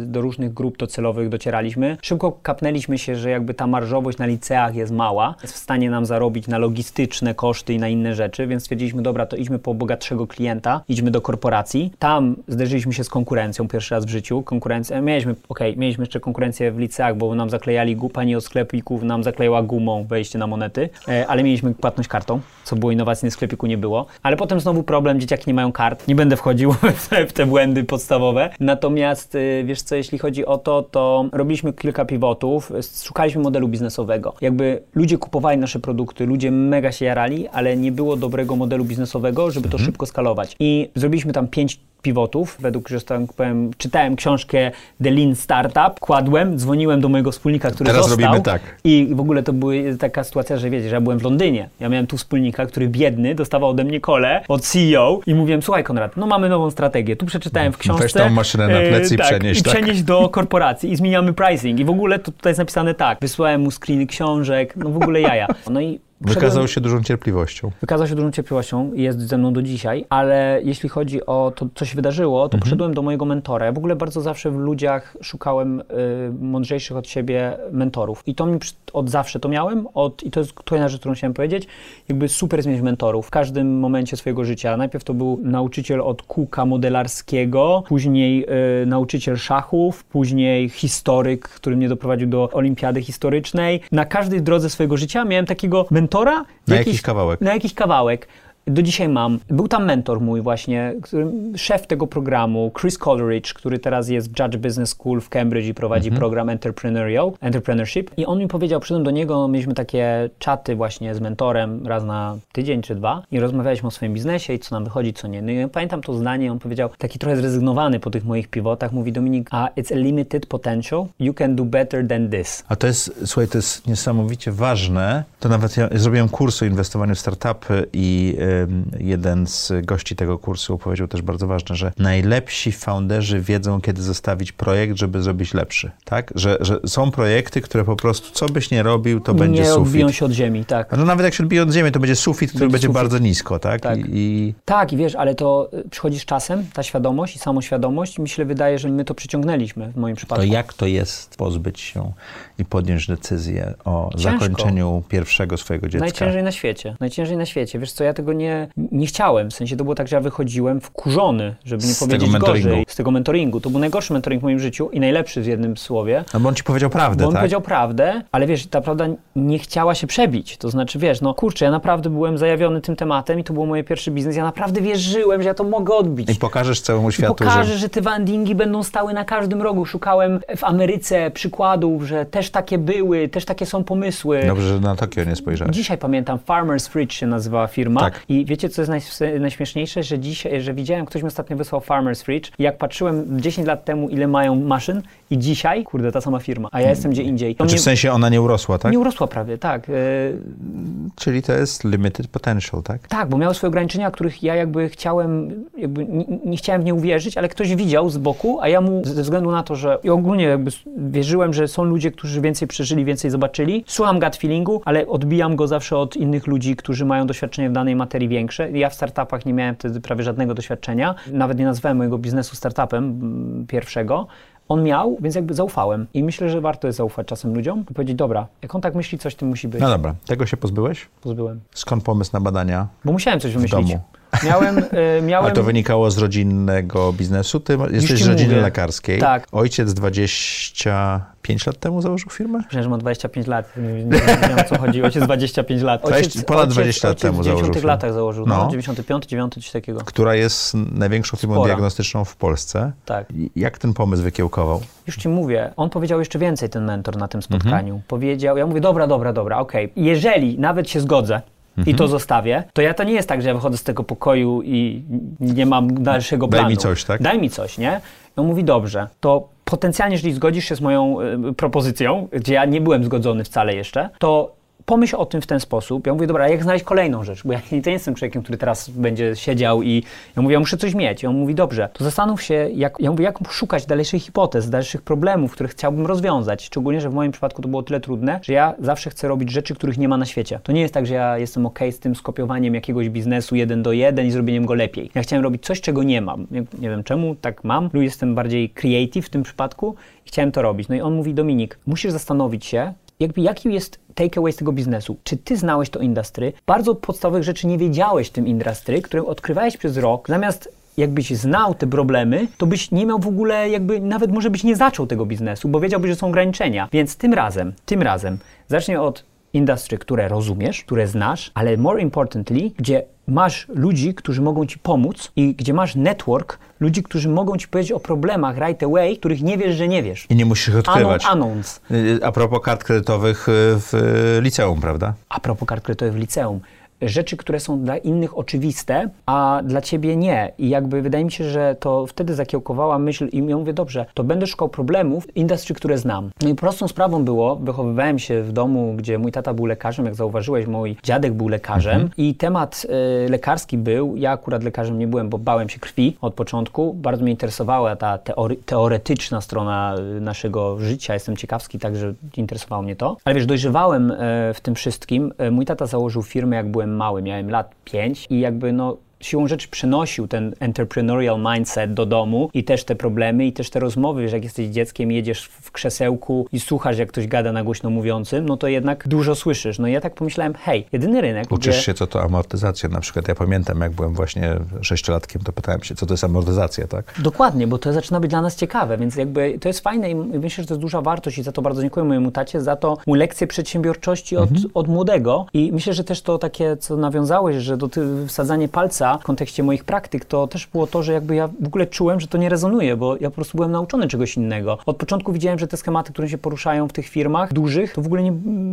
e, do różnych grup docelowych docieraliśmy. Szybko kapnęliśmy się, że jakby ta marżowość na liceach jest mała, jest w stanie nam zarobić na logistyczne koszty i na inne rzeczy, więc stwierdziliśmy, dobra, to idźmy po bogatszego klienta, idźmy do korporacji. Tam zderzyliśmy się z konkurencją pierwszy raz w życiu. Konkurencja, mieliśmy, okej, mieliśmy jeszcze konkurencję w liceach, bo nam zaklejali, pani od sklepików nam zaklejała gumą wejście na monety, e, ale mieliśmy płatność kartą, co było innowacyjne w sklepiku nie było. Ale potem znowu problem, dzieciaki nie mają kart. Nie będę wchodził [LAUGHS] w te, błędy podstawowe. Natomiast y, wiesz co, jeśli chodzi o to, to robiliśmy kilka pivotów, szukaliśmy modelu biznesowego. Jakby ludzie kupowali nasze produkty, ludzie mega się jarali, ale nie było dobrego modelu biznesowego, żeby to szybko skalować. I zrobiliśmy tam pięć pivotów, według, że tak powiem, czytałem książkę The Lean Startup, kładłem, dzwoniłem do mojego wspólnika, który
Teraz
został.
robimy tak.
I w ogóle to była taka sytuacja, że wiecie, że ja byłem w Londynie. Ja miałem tu wspólnika, który biedny, dostawał ode mnie kole od CEO i mówiłem, słuchaj Konrad, no mamy nową strategię. Tu przeczytałem w książce.
Weź tą maszynę na plecy i
tak,
przenieś,
I
tak.
przenieść do korporacji i zmieniamy pricing. I w ogóle to tutaj jest napisane tak. Wysłałem mu screeny książek, no w ogóle jaja. No i
Wykazał się dużą cierpliwością.
Wykazał się dużą cierpliwością i jest ze mną do dzisiaj, ale jeśli chodzi o to, co się wydarzyło, to poszedłem do mojego mentora. Ja w ogóle bardzo zawsze w ludziach szukałem y, mądrzejszych od siebie mentorów. I to mi od zawsze to miałem, od, i to jest kolejna rzecz, którą chciałem powiedzieć, jakby super jest mieć mentorów w każdym momencie swojego życia. Najpierw to był nauczyciel od kółka modelarskiego, później y, nauczyciel szachów, później historyk, który mnie doprowadził do olimpiady historycznej. Na każdej drodze swojego życia miałem takiego mentora.
Na jakiś kawałek.
Na jakiś kawałek. Do dzisiaj mam. Był tam mentor mój właśnie, który, szef tego programu, Chris Coleridge, który teraz jest w Judge Business School w Cambridge i prowadzi
Mhm.
program Entrepreneurial, Entrepreneurship. I on mi powiedział, przyszedłem do niego, mieliśmy takie czaty właśnie z mentorem raz na tydzień czy dwa i rozmawialiśmy o swoim biznesie i co nam wychodzi, co nie. No i ja pamiętam to zdanie, on powiedział, taki trochę zrezygnowany po tych moich pivotach, mówi Dominik, a it's a limited potential, you can do better than this.
A to jest, słuchaj, to jest niesamowicie ważne. To nawet ja zrobiłem kurs o inwestowaniu w startupy i ym, jeden z gości tego kursu powiedział też bardzo ważne, że najlepsi founderzy wiedzą, kiedy zostawić projekt, żeby zrobić lepszy. Tak? Że, że są projekty, które po prostu, co byś nie robił, to będzie
nie
sufit.
odbiją się od ziemi, tak.
No nawet jak się odbije od ziemi, to będzie sufit, który
Będzie
będzie,
sufit.
bardzo nisko, tak?
Tak.
I, i
Tak, i wiesz, ale to y, przychodzi z czasem, ta świadomość i samoświadomość. Mi się wydaje, że my to przyciągnęliśmy w moim
to
przypadku.
jak to jest pozbyć się i podjąć decyzję o
Ciężko.
zakończeniu pierwszego swojego dziecka?
Najciężej na świecie. Najciężej na świecie. Wiesz co, ja tego nie, nie chciałem. W sensie to było tak, że ja wychodziłem wkurzony, żeby nie
Z
powiedzieć gorzej. Z tego mentoringu. To był najgorszy mentoring w moim życiu i najlepszy w jednym słowie.
No bo on ci powiedział prawdę,
Bo on
tak?
powiedział prawdę, ale wiesz, ta prawda nie chciała się przebić. To znaczy, wiesz, no kurczę, ja naprawdę byłem zajawiony tym tematem i to był mój pierwszy biznes. Ja naprawdę wierzyłem, że ja to mogę odbić.
I pokażesz całemu
I
światu,
pokażę,
że...
że... te wandingi będą stały na każdym rogu. Szukałem w Ameryce przykładów, że też takie były, też takie są pomysły.
Dobrze, że na Tokio nie spojrzałeś.
Dzisiaj pamiętam, Farmer's Fridge się nazywała firma.
Tak.
I wiecie, co jest naj, najśmieszniejsze? Że dzisiaj, że widziałem, ktoś mi ostatnio wysłał Farmer's Fridge i jak patrzyłem 10 lat temu, ile mają maszyn i dzisiaj, kurde, ta sama firma, a ja jestem gdzie indziej. To
Znaczy
mnie
w sensie ona nie urosła, tak?
nie urosła prawie, tak. E,
Czyli to jest limited potential, tak?
Tak, bo miały swoje ograniczenia, których ja jakby chciałem, jakby nie, nie chciałem w nie uwierzyć, ale ktoś widział z boku, a ja mu ze względu na to, że i ogólnie jakby wierzyłem, że są ludzie, którzy więcej przeżyli, więcej zobaczyli. Słucham gut feelingu, ale odbijam go zawsze od innych ludzi, którzy mają doświadczenie w danej materii większe. Ja w startupach nie miałem wtedy prawie żadnego doświadczenia. Nawet nie nazwałem mojego biznesu startupem mm, pierwszego. On miał, więc jakby zaufałem. I myślę, że warto jest zaufać czasem ludziom i powiedzieć, dobra, jak on tak myśli, coś tym musi być.
No dobra, tego się pozbyłeś?
Pozbyłem.
Skąd pomysł na badania?
Bo musiałem coś wymyślić.
domu.
Miałem, y, miałem...
A to wynikało z rodzinnego biznesu? Ty jesteś z rodziny
mówię.
lekarskiej.
Tak.
Ojciec 25 lat temu założył firmę?
Myślałem, że ma 25 lat. Nie, nie, nie wiem o co chodzi. Ojciec 25 lat.
Dwadzieścia- ponad 20 lat
ojciec
temu
w
założył
90
firmę.
latach założył. No.
No.
95, 9, coś takiego.
Która jest największą firmą
Spora.
diagnostyczną w Polsce.
Tak.
Jak ten pomysł wykiełkował?
Już ci mówię, on powiedział jeszcze więcej, ten mentor na tym
Mhm.
spotkaniu. Powiedział, ja mówię, dobra, dobra, dobra, okej. Jeżeli nawet się zgodzę i to zostawię, to ja to nie jest tak, że ja wychodzę z tego pokoju i nie mam dalszego
Daj
planu.
mi coś, tak?
Daj mi coś, nie? I on mówi, dobrze, to potencjalnie, jeżeli zgodzisz się z moją y, propozycją, gdzie ja nie byłem zgodzony wcale jeszcze, to pomyśl o tym w ten sposób. Ja mówię, dobra, jak znaleźć kolejną rzecz? Bo ja [LAUGHS] nie jestem człowiekiem, który teraz będzie siedział i ja mówię, ja muszę coś mieć. I on mówi, dobrze, to zastanów się, jak, ja mówię, jak szukać dalszych hipotez, dalszych problemów, które chciałbym rozwiązać. Szczególnie, że w moim przypadku to było tyle trudne, że ja zawsze chcę robić rzeczy, których nie ma na świecie. To nie jest tak, że ja jestem ok z tym skopiowaniem jakiegoś biznesu jeden do jeden i zrobieniem go lepiej. Ja chciałem robić coś, czego nie mam. Nie, nie wiem czemu, tak mam. Lub jestem bardziej creative w tym przypadku i chciałem to robić. No i on mówi, Dominik, musisz zastanowić się, jakby jaki jest takeaway z tego biznesu? Czy ty znałeś to industry? Bardzo podstawowych rzeczy nie wiedziałeś w tym industry, które odkrywałeś przez rok. Zamiast jakbyś znał te problemy, to byś nie miał w ogóle jakby, nawet może byś nie zaczął tego biznesu, bo wiedziałbyś, że są ograniczenia. Więc tym razem, tym razem zacznij od industry, które rozumiesz, które znasz, ale more importantly, gdzie masz ludzi, którzy mogą ci pomóc i gdzie masz network ludzi, którzy mogą ci powiedzieć o problemach right away, których nie wiesz, że nie wiesz.
I nie musisz ich odkrywać.
Anon, anons.
Y, A propos kart kredytowych y, w y, liceum, prawda?
A propos kart kredytowych w liceum. Rzeczy, które są dla innych oczywiste, a dla ciebie nie. I jakby wydaje mi się, że to wtedy zakiełkowała myśl i ja mówię, dobrze, to będę szukał problemów w industrii, które znam. No i prostą sprawą było, wychowywałem się w domu, gdzie mój tata był lekarzem, jak zauważyłeś, mój dziadek był lekarzem mhm. i temat y, lekarski był, ja akurat lekarzem nie byłem, bo bałem się krwi od początku, bardzo mnie interesowała ta teory, teoretyczna strona y, naszego życia, jestem ciekawski, także interesowało mnie to. Ale wiesz, dojrzewałem y, w tym wszystkim. Y, mój tata założył firmę, jak byłem mały, miałem lat 5 i jakby no siłą rzeczy przynosił ten entrepreneurial mindset do domu i też te problemy i też te rozmowy, że jak jesteś dzieckiem, jedziesz w krzesełku i słuchasz, jak ktoś gada na głośno mówiącym, no to jednak dużo słyszysz. No i ja tak pomyślałem, hej, jedyny rynek,
Uczysz
gdzie...
się, co to amortyzacja. Na przykład ja pamiętam, jak byłem właśnie sześciolatkiem, to pytałem się, co to jest amortyzacja, tak?
Dokładnie, bo to zaczyna być dla nas ciekawe, więc jakby to jest fajne i myślę, że to jest duża wartość i za to bardzo dziękuję mojemu tacie, za to mu lekcję przedsiębiorczości od, mhm. od młodego i myślę, że też to takie, co nawiązałeś, że do wsadzanie palca w kontekście moich praktyk, to też było to, że jakby ja w ogóle czułem, że to nie rezonuje, bo ja po prostu byłem nauczony czegoś innego. Od początku widziałem, że te schematy, które się poruszają w tych firmach dużych, to w ogóle nie,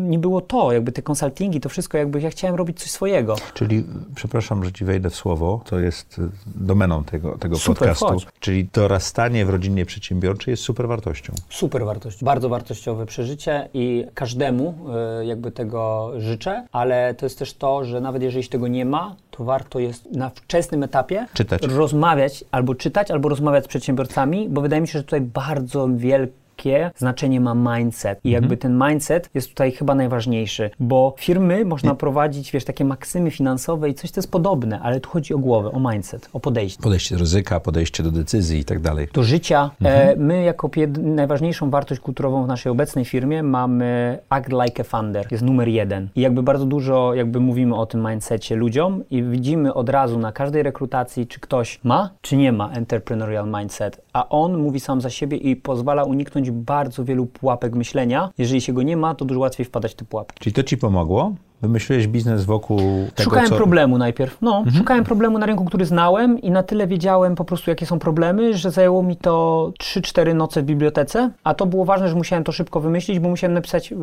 nie było to, jakby te konsultingi, to wszystko, jakby ja chciałem robić coś swojego.
Czyli, przepraszam, że ci wejdę w słowo, to jest y, domeną tego, tego
super,
podcastu.
Chodź.
Czyli dorastanie w rodzinie przedsiębiorczej jest super wartością.
Super wartość, bardzo wartościowe przeżycie i każdemu y, jakby tego życzę, ale to jest też to, że nawet jeżeli tego nie ma, to warto jest na wczesnym etapie
czytać.
rozmawiać, albo czytać, albo rozmawiać z przedsiębiorcami, bo wydaje mi się, że tutaj bardzo wielkie jakie znaczenie ma mindset. I jakby mhm. ten mindset jest tutaj chyba najważniejszy, bo firmy można prowadzić, wiesz, takie maksymy finansowe i coś, to jest podobne, ale tu chodzi o głowę, o mindset, o podejście.
Podejście do ryzyka, podejście do decyzji i tak dalej.
Do życia. Mhm. E, my jako najważniejszą wartość kulturową w naszej obecnej firmie mamy act like a funder. Jest numer jeden. I jakby bardzo dużo jakby mówimy o tym mindsetie ludziom i widzimy od razu na każdej rekrutacji, czy ktoś ma, czy nie ma entrepreneurial mindset. A on mówi sam za siebie i pozwala uniknąć bardzo wielu pułapek myślenia. Jeżeli się go nie ma, to dużo łatwiej wpadać w te pułapki.
Czyli to ci pomogło? Wymyśliłeś biznes wokół tego,
Szukałem
co...
problemu najpierw. No, mhm. szukałem problemu na rynku, który znałem i na tyle wiedziałem po prostu, jakie są problemy, że zajęło mi to 3-4 noce w bibliotece, a to było ważne, że musiałem to szybko wymyślić, bo musiałem napisać y,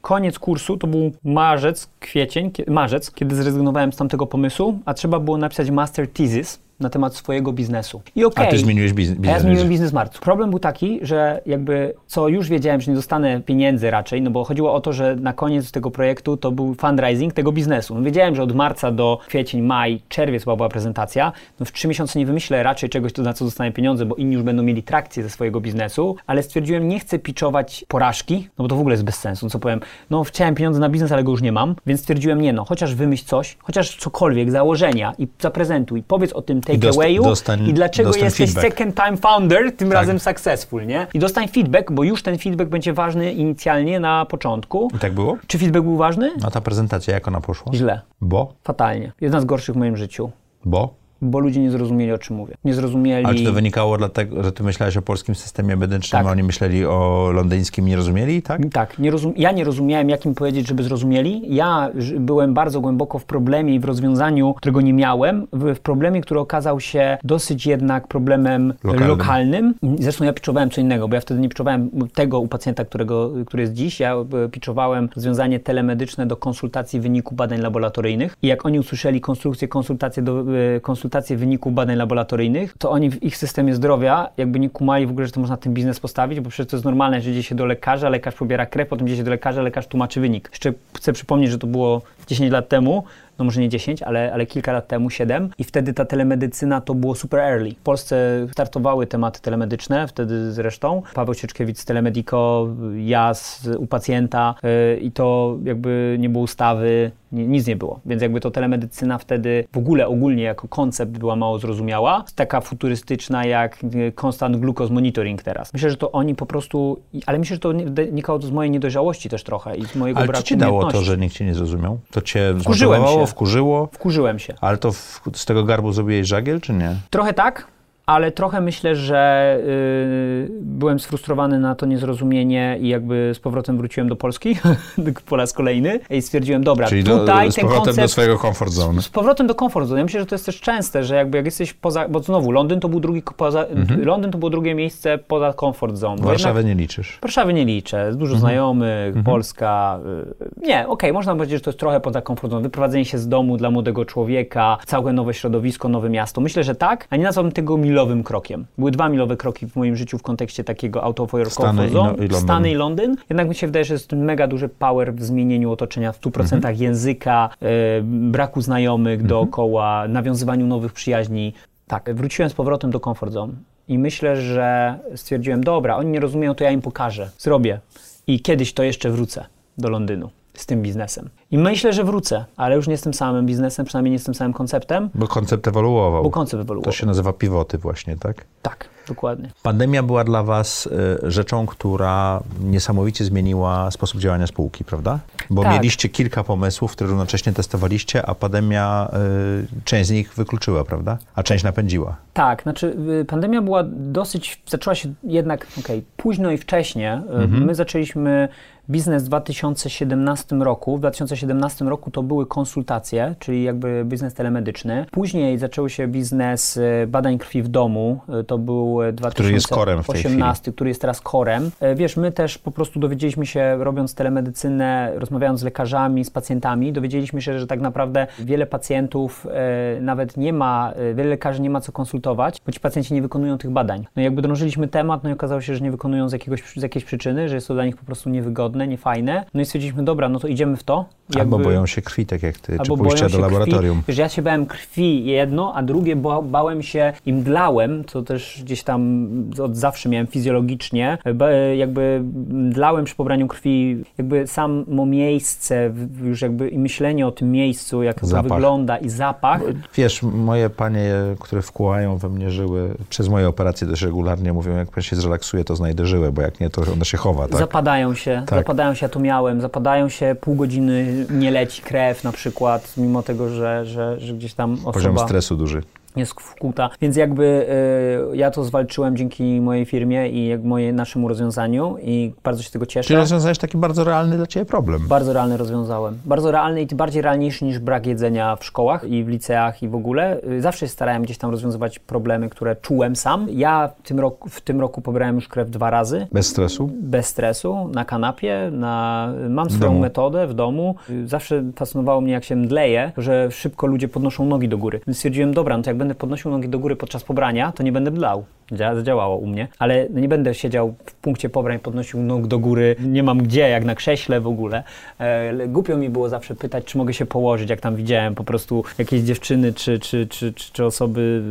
koniec kursu, to był marzec, kwiecień, marzec, kiedy zrezygnowałem z tamtego pomysłu, a trzeba było napisać master thesis, na temat swojego biznesu. I
okay, A ty zmieniłeś biznes?
Ja zmieniłem biznes w marcu. Problem był taki, że jakby co już wiedziałem, że nie dostanę pieniędzy raczej, no bo chodziło o to, że na koniec tego projektu to był fundraising tego biznesu. No wiedziałem, że od marca do kwiecień, maj, czerwiec była, była prezentacja. No w trzy miesiące nie wymyślę raczej czegoś, na co dostanę pieniądze, bo inni już będą mieli trakcję ze swojego biznesu, ale stwierdziłem, nie chcę pitchować porażki, no bo to w ogóle jest bez sensu. No co powiem, no chciałem pieniądze na biznes, ale go już nie mam, więc stwierdziłem, nie no, chociaż wymyśl coś, chociaż cokolwiek, założenia i zaprezentuj, powiedz o tym takeawayu dostań, i dlaczego jesteś feedback. second time founder, tym tak. razem successful, nie? I dostań feedback, bo już ten feedback będzie ważny inicjalnie na początku.
I tak było?
Czy feedback był ważny?
A ta prezentacja, jak ona poszła?
Źle.
Bo?
Fatalnie. Jedna z gorszych w moim życiu.
Bo?
Bo ludzie nie zrozumieli, o czym mówię. Nie zrozumieli...
Ale czy to wynikało dlatego, że ty myślałeś o polskim systemie medycznym, tak. a oni myśleli o londyńskim, nie rozumieli, tak?
Tak. Nie rozum... Ja nie rozumiałem, jak im powiedzieć, żeby zrozumieli. Ja byłem bardzo głęboko w problemie i w rozwiązaniu, którego nie miałem, w, problemie, który okazał się dosyć jednak problemem lokalnym. lokalnym. Zresztą ja piczowałem co innego, bo ja wtedy nie piczowałem tego u pacjenta, którego, który jest dziś. Ja e, piczowałem rozwiązanie telemedyczne do konsultacji wyniku badań laboratoryjnych. I jak oni usłyszeli konstrukcję, konsultację do e, konsultacji prezentację wyników badań laboratoryjnych, to oni w ich systemie zdrowia jakby nie kumali w ogóle, że to można ten biznes postawić, bo przecież to jest normalne, że idzie się do lekarza, lekarz pobiera krew, potem idzie się do lekarza, lekarz tłumaczy wynik. Jeszcze chcę przypomnieć, że to było 10 lat temu, no może nie 10, ale, ale kilka lat temu, 7 i wtedy ta telemedycyna to było super early. W Polsce startowały tematy telemedyczne, wtedy zresztą. Paweł Sieczkiewicz z Telemedico, ja z, u pacjenta yy, i to jakby nie było ustawy, nie, nic nie było. Więc jakby to telemedycyna wtedy w ogóle ogólnie jako koncept była mało zrozumiała. Taka futurystyczna jak constant glucose monitoring teraz. Myślę, że to oni po prostu, ale myślę, że to wynikało z mojej niedojrzałości też trochę i z mojego
ale
braku
ci dało to, że nikt cię nie zrozumiał? To cię
Wkurzyłem się.
wkurzyło?
Wkurzyłem się.
Ale to w, z tego garbu zrobiłeś żagiel, czy nie?
Trochę tak, ale trochę myślę, że y, byłem sfrustrowany na to niezrozumienie i jakby z powrotem wróciłem do Polski [LAUGHS] po raz kolejny i stwierdziłem, dobra,
Czyli
tutaj
do, z powrotem
koncept,
do swojego comfort zone.
Z, powrotem do comfort zone. Ja myślę, że to jest też częste, że jakby jak jesteś poza, bo znowu Londyn to był drugi poza, mhm. Londyn to było drugie miejsce poza comfort zone.
Warszawy nie liczysz.
Warszawy nie liczę. Dużo mhm. znajomych, mhm. Polska, Nie, okej, można powiedzieć, że to jest trochę poza komfortem. Wyprowadzenie się z domu dla młodego człowieka, całe nowe środowisko, nowe miasto. Myślę, że tak, a nie nazwałbym tego milowym krokiem. Były dwa milowe kroki w moim życiu w kontekście takiego out of your
Stany
comfort
i
zone.
no- i Londyn.
Stany i Londyn. Jednak mi się wydaje, że jest mega duży power w zmienieniu otoczenia w 100%
Mhm.
języka, e, braku znajomych dookoła, nawiązywaniu nowych przyjaźni. Tak, wróciłem z powrotem do comfort zone. I myślę, że stwierdziłem, dobra, oni nie rozumieją, to ja im pokażę, zrobię. I kiedyś to jeszcze wrócę do Londynu z tym biznesem. I myślę, że wrócę, ale już nie z tym samym biznesem, przynajmniej nie z tym samym konceptem,
Bo koncept ewoluował.
bo koncept ewoluował.
To się nazywa pivoty właśnie, tak?
Tak, dokładnie.
Pandemia była dla Was y, rzeczą, która niesamowicie zmieniła sposób działania spółki, prawda? Bo
Tak.
mieliście kilka pomysłów, które równocześnie testowaliście, a pandemia y, część z nich wykluczyła, prawda? A część napędziła.
Tak, znaczy y, pandemia była dosyć, zaczęła się jednak, okej, późno i wcześnie. Y, My zaczęliśmy biznes w 2017 roku. W 2017 roku to były konsultacje, czyli jakby biznes telemedyczny. Później zaczął się biznes y, badań krwi w domu. Y, To był y, 2018,
Który jest korem w tej chwili.
który jest teraz korem. E, Wiesz, my też po prostu dowiedzieliśmy się, robiąc telemedycynę, rozmawiając z lekarzami, z pacjentami, dowiedzieliśmy się, że tak naprawdę wiele pacjentów e, nawet nie ma, e, wiele lekarzy nie ma co konsultować, bo ci pacjenci nie wykonują tych badań. No jakby drążyliśmy temat, no i okazało się, że nie wykonują z, jakiegoś, z jakiejś przyczyny, że jest to dla nich po prostu niewygodne, niefajne. No i stwierdziliśmy, dobra, no to idziemy w to. I
Albo
jakby-
boją się krwi, tak jak ty, czy pójścia do laboratorium.
Krwi. Wiesz, ja się bałem krwi jedno, a drugie ba bałem się i mdlałem, co też gdzieś tam od zawsze miałem fizjologicznie. Jakby mdlałem przy pobraniu krwi, jakby samo miejsce, już jakby i myślenie o tym miejscu, jak to
Zapach.
wygląda i zapach.
Wiesz, moje panie, które wkładają we mnie żyły, przez moje operacje też regularnie mówią, jak pan się zrelaksuje, to znajdę żyłę, bo jak nie, to ona się chowa, tak?
Zapadają się,
Tak.
Zapadają się, ja to miałem, zapadają się, pół godziny nie leci krew na przykład, mimo tego, że, że, że gdzieś tam osoba...
Poziom stresu duży.
Jest wkuta. Więc jakby y, ja to zwalczyłem dzięki mojej firmie i jak moje, naszemu rozwiązaniu i bardzo się tego cieszę.
Czyli rozwiązałeś taki bardzo realny dla ciebie problem.
Bardzo realny rozwiązałem. Bardzo realny i bardziej realniejszy niż brak jedzenia w szkołach i w liceach i w ogóle. Y, Zawsze starałem gdzieś tam rozwiązywać problemy, które czułem sam. Ja w tym roku, w tym roku pobrałem już krew dwa razy.
Bez stresu?
Bez stresu, na kanapie, na... mam swoją
domu.
metodę w domu. Y, Zawsze fascynowało mnie, jak się mdleje, że szybko ludzie podnoszą nogi do góry. Więc stwierdziłem, dobra, no to jak będę podnosił nogi do góry podczas pobrania, to nie będę mdlał. Dzia- Zadziałało u mnie, ale nie będę siedział w punkcie pobrań, podnosił nóg do góry, nie mam gdzie, jak na krześle w ogóle. E, głupio mi było zawsze pytać, czy mogę się położyć, jak tam widziałem po prostu jakieś dziewczyny czy, czy, czy, czy, czy osoby.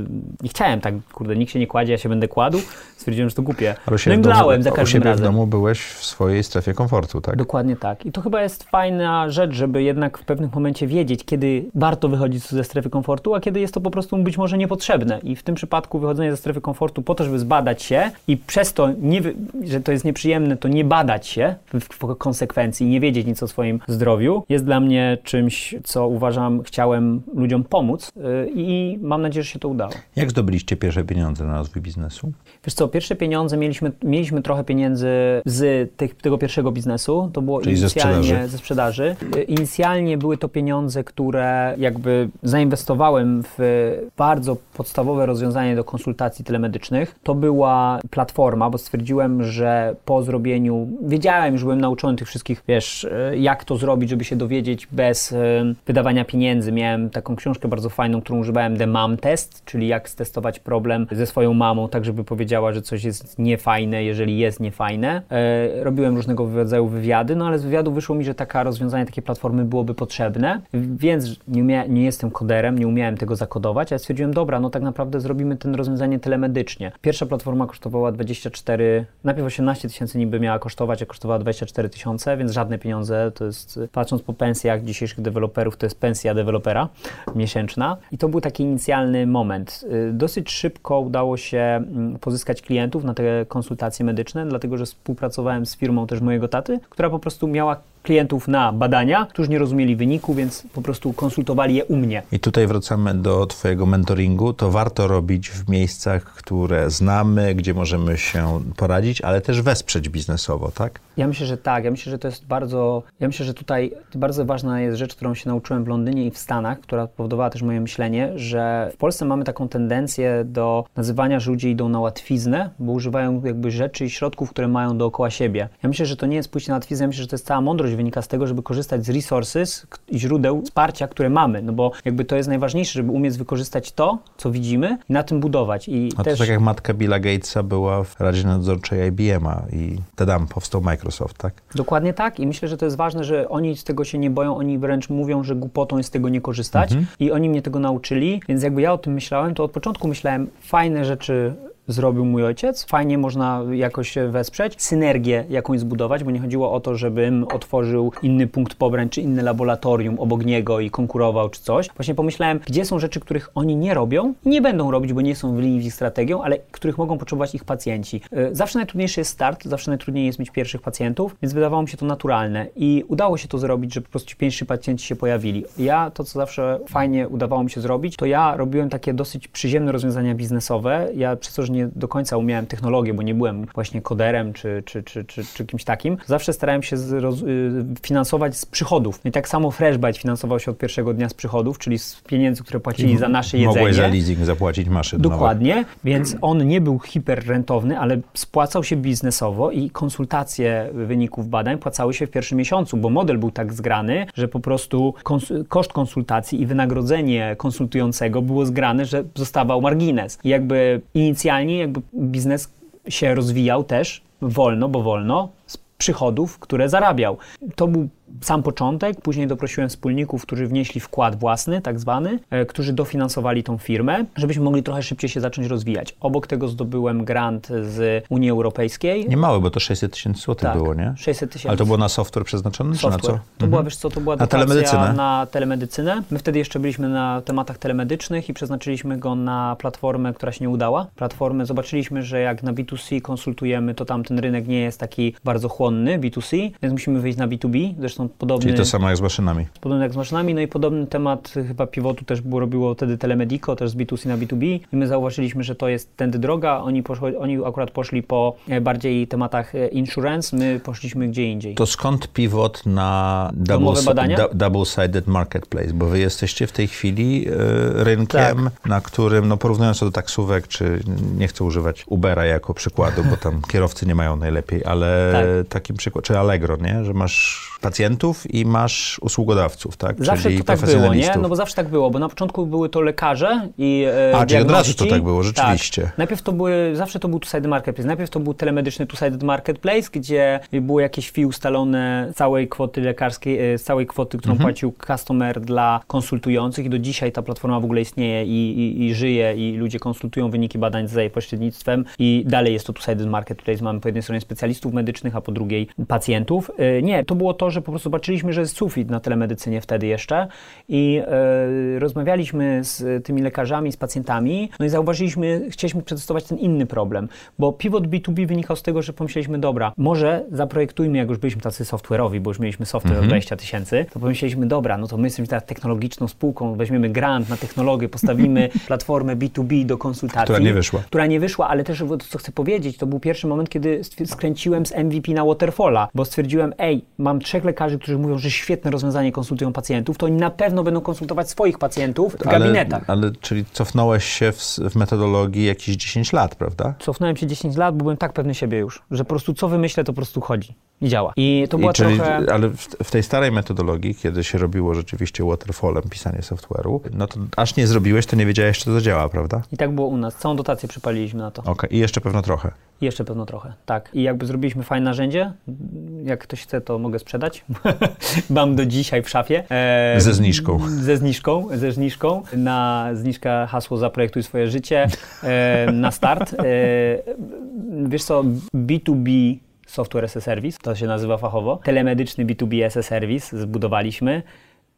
Nie chciałem tak, kurde, nikt się nie kładzie, ja się będę kładł. Stwierdziłem, że to głupie.
U w
mdlałem za
u
każdym
siebie w
razem.
domu byłeś w swojej strefie komfortu, tak?
Dokładnie tak. I to chyba jest fajna rzecz, żeby jednak w pewnym momencie wiedzieć, kiedy warto wychodzić ze strefy komfortu, a kiedy jest to po prostu być może niepotrzebne. I w tym przypadku wychodzenie ze strefy komfortu po to, żeby zbadać się i przez to, nie, że to jest nieprzyjemne, to nie badać się w, konsekwencji, nie wiedzieć nic o swoim zdrowiu, jest dla mnie czymś, co uważam, chciałem ludziom pomóc yy, i mam nadzieję, że się to udało.
Jak zdobyliście pierwsze pieniądze na rozwój biznesu?
Wiesz co, pierwsze pieniądze mieliśmy, mieliśmy trochę pieniędzy z tych, tego pierwszego biznesu. To było
Czyli ze
inicjalnie
sprzedaży.
ze sprzedaży. Y, Inicjalnie były to pieniądze, które jakby zainwestowałem w bardzo podstawowe rozwiązanie do konsultacji telemedycznych. To była platforma, bo stwierdziłem, że po zrobieniu, wiedziałem, już byłem nauczony tych wszystkich, wiesz, y, jak to zrobić, żeby się dowiedzieć bez y, wydawania pieniędzy. Miałem taką książkę bardzo fajną, którą używałem, The Mom Test, czyli jak stestować problem ze swoją mamą, tak żeby powiedziała, że coś jest niefajne, jeżeli jest niefajne. E, robiłem różnego rodzaju wywiady, no ale z wywiadu wyszło mi, że taka rozwiązanie, takie platformy byłoby potrzebne, więc nie, umia- nie jestem koderem, nie umiałem tego zakodować, ale stwierdziłem, dobra, no tak naprawdę zrobimy ten rozwiązanie Pierwsza platforma kosztowała 24, najpierw 18 tysięcy niby miała kosztować, a kosztowała 24 tysiące, więc żadne pieniądze, to jest, patrząc po pensjach dzisiejszych deweloperów, to jest pensja dewelopera miesięczna. I to był taki inicjalny moment. Y, Dosyć szybko udało się mm, pozyskać klientów na te konsultacje medyczne, dlatego że współpracowałem z firmą też mojego taty, która po prostu miała klientów na badania, którzy nie rozumieli wyniku, więc po prostu konsultowali je u mnie.
I tutaj wracamy do Twojego mentoringu. To warto robić w miejscach, które znamy, gdzie możemy się poradzić, ale też wesprzeć biznesowo, tak?
Ja myślę, że tak. Ja myślę, że to jest bardzo. Ja myślę, że tutaj bardzo ważna jest rzecz, którą się nauczyłem w Londynie i w Stanach, która powodowała też moje myślenie, że w Polsce mamy taką tendencję do nazywania, że ludzie idą na łatwiznę, bo używają jakby rzeczy i środków, które mają dookoła siebie. Ja myślę, że to nie jest pójście na łatwiznę, ja myślę, że to jest cała mądrość wartość wynika z tego, żeby korzystać z resources i źródeł wsparcia, które mamy, no bo jakby to jest najważniejsze, żeby umieć wykorzystać to, co widzimy i na tym budować. I
A
też...
to tak jak matka Billa Gatesa była w Radzie Nadzorczej IBM-a i tadam, powstał Microsoft, tak?
Dokładnie tak. I myślę, że to jest ważne, że oni z tego się nie boją, oni wręcz mówią, że głupotą jest z tego nie korzystać. I oni mnie tego nauczyli, więc jakby ja o tym myślałem, to od początku myślałem, fajne rzeczy zrobił mój ojciec. Fajnie można jakoś wesprzeć, synergię jakąś zbudować, bo nie chodziło o to, żebym otworzył inny punkt pobrań, czy inne laboratorium obok niego i konkurował, czy coś. Właśnie pomyślałem, gdzie są rzeczy, których oni nie robią i nie będą robić, bo nie są w linii z ich strategią, ale których mogą potrzebować ich pacjenci. Y, Zawsze najtrudniejszy jest start, zawsze najtrudniej jest mieć pierwszych pacjentów, więc wydawało mi się to naturalne i udało się to zrobić, że po prostu pierwsi pacjenci się pojawili. Ja to, co zawsze fajnie udawało mi się zrobić, to ja robiłem takie dosyć przyziemne rozwiązania biznesowe. Ja przez to, że nie do końca umiałem technologię, bo nie byłem właśnie koderem czy, czy, czy, czy, czy kimś takim, zawsze starałem się z, roz, y, finansować z przychodów. I tak samo Freshbite finansował się od pierwszego dnia z przychodów, czyli z pieniędzy, które płacili za nasze jedzenie.
Mogłeś za leasing zapłacić maszyn.
Dokładnie, więc on nie był hiperrentowny, ale spłacał się biznesowo i konsultacje wyników badań płacały się w pierwszym miesiącu, bo model był tak zgrany, że po prostu kons- koszt konsultacji i wynagrodzenie konsultującego było zgrane, że zostawał margines. I jakby inicjalnie jakby biznes się rozwijał też wolno, bo wolno, z przychodów, które zarabiał. To był sam początek, później doprosiłem wspólników, którzy wnieśli wkład własny, tak zwany, e, którzy dofinansowali tą firmę, żebyśmy mogli trochę szybciej się zacząć rozwijać. Obok tego zdobyłem grant z Unii Europejskiej.
Nie mały, bo to 600 tysięcy złotych
Tak,
było, nie?
600 tysięcy.
Ale to było na software przeznaczony, czy na
software.
co?
To była, wiesz co, to była
Na telemedycynę?
na telemedycynę. My wtedy jeszcze byliśmy na tematach telemedycznych i przeznaczyliśmy go na platformę, która się nie udała. Platformę, zobaczyliśmy, że jak na B2C konsultujemy, to tam ten rynek nie jest taki bardzo chłonny, B2C, więc musimy wyjść na B2B. Zresztą podobny...
Czyli to samo jak z maszynami.
Podobny jak z maszynami, no i podobny temat y, chyba pivotu też było, robiło wtedy Telemedico, też z B2C na B2B i my zauważyliśmy, że to jest tędy droga, oni, poszło, oni akurat poszli po e, bardziej tematach e, insurance, my poszliśmy gdzie indziej.
To skąd pivot na double-sided marketplace? Bo wy jesteście w tej chwili e, rynkiem,
Tak.
na którym, no porównując to do taksówek, czy nie chcę używać Ubera jako przykładu, bo tam [LAUGHS] kierowcy nie mają najlepiej, ale
Tak.
takim przykład, czy Allegro, nie? Że masz pacjentów i masz usługodawców, tak?
Zawsze
Czyli
to tak było, nie? No bo zawsze tak było, bo na początku były to lekarze i e,
A, czyli od razu to tak było, rzeczywiście.
Tak. Najpierw to były, zawsze to był two-sided marketplace. Najpierw to był telemedyczny two-sided marketplace, gdzie było jakieś fee ustalone całej kwoty lekarskiej, e, z całej kwoty, którą
Mhm.
płacił customer dla konsultujących i do dzisiaj ta platforma w ogóle istnieje i, i, i żyje i ludzie konsultują wyniki badań za jej pośrednictwem i dalej jest to two-sided marketplace. Mamy po jednej stronie specjalistów medycznych, a po drugiej pacjentów. E, Nie, to było to, że po prostu zobaczyliśmy, że jest sufit na telemedycynie wtedy jeszcze i e, rozmawialiśmy z tymi lekarzami, z pacjentami, no i zauważyliśmy, chcieliśmy przetestować ten inny problem, bo pivot B2B wynikał z tego, że pomyśleliśmy, dobra, może zaprojektujmy, jak już byliśmy tacy software'owi, bo już mieliśmy software o 20 tysięcy, to pomyśleliśmy, dobra, no to my jesteśmy teraz technologiczną spółką, weźmiemy grant na technologię, postawimy [LAUGHS] platformę B2B do konsultacji.
Która nie wyszła.
Która nie wyszła, ale też, to, co chcę powiedzieć, to był pierwszy moment, kiedy skręciłem z MVP na Waterfalla, bo stwierdziłem, ej, mam trzech lekarzy, którzy mówią, że świetne rozwiązanie konsultują pacjentów, to oni na pewno będą konsultować swoich pacjentów w gabinetach.
Ale, ale czyli cofnąłeś się w, w metodologii jakieś 10 lat, prawda?
Cofnąłem się 10 lat, bo byłem tak pewny siebie już, że po prostu co wymyślę, to po prostu chodzi i działa. I to była
I czyli,
trochę...
Ale w, w tej starej metodologii, kiedy się robiło rzeczywiście waterfallem pisanie software'u, no to aż nie zrobiłeś, to nie wiedziałeś, czy to działa, prawda?
I tak było u nas. Całą dotację przypaliliśmy na to.
Okej, i jeszcze pewno trochę.
I jeszcze pewno trochę, tak. I jakby zrobiliśmy fajne narzędzie, jak ktoś chce, to mogę sprzedać. [LAUGHS] Mam do dzisiaj w szafie. E,
Ze zniżką.
Ze zniżką, ze zniżką. Na zniżka hasło Zaprojektuj swoje życie e, na start. E, wiesz co, B2B Software as a Service, to się nazywa fachowo. Telemedyczny B2B as a Service zbudowaliśmy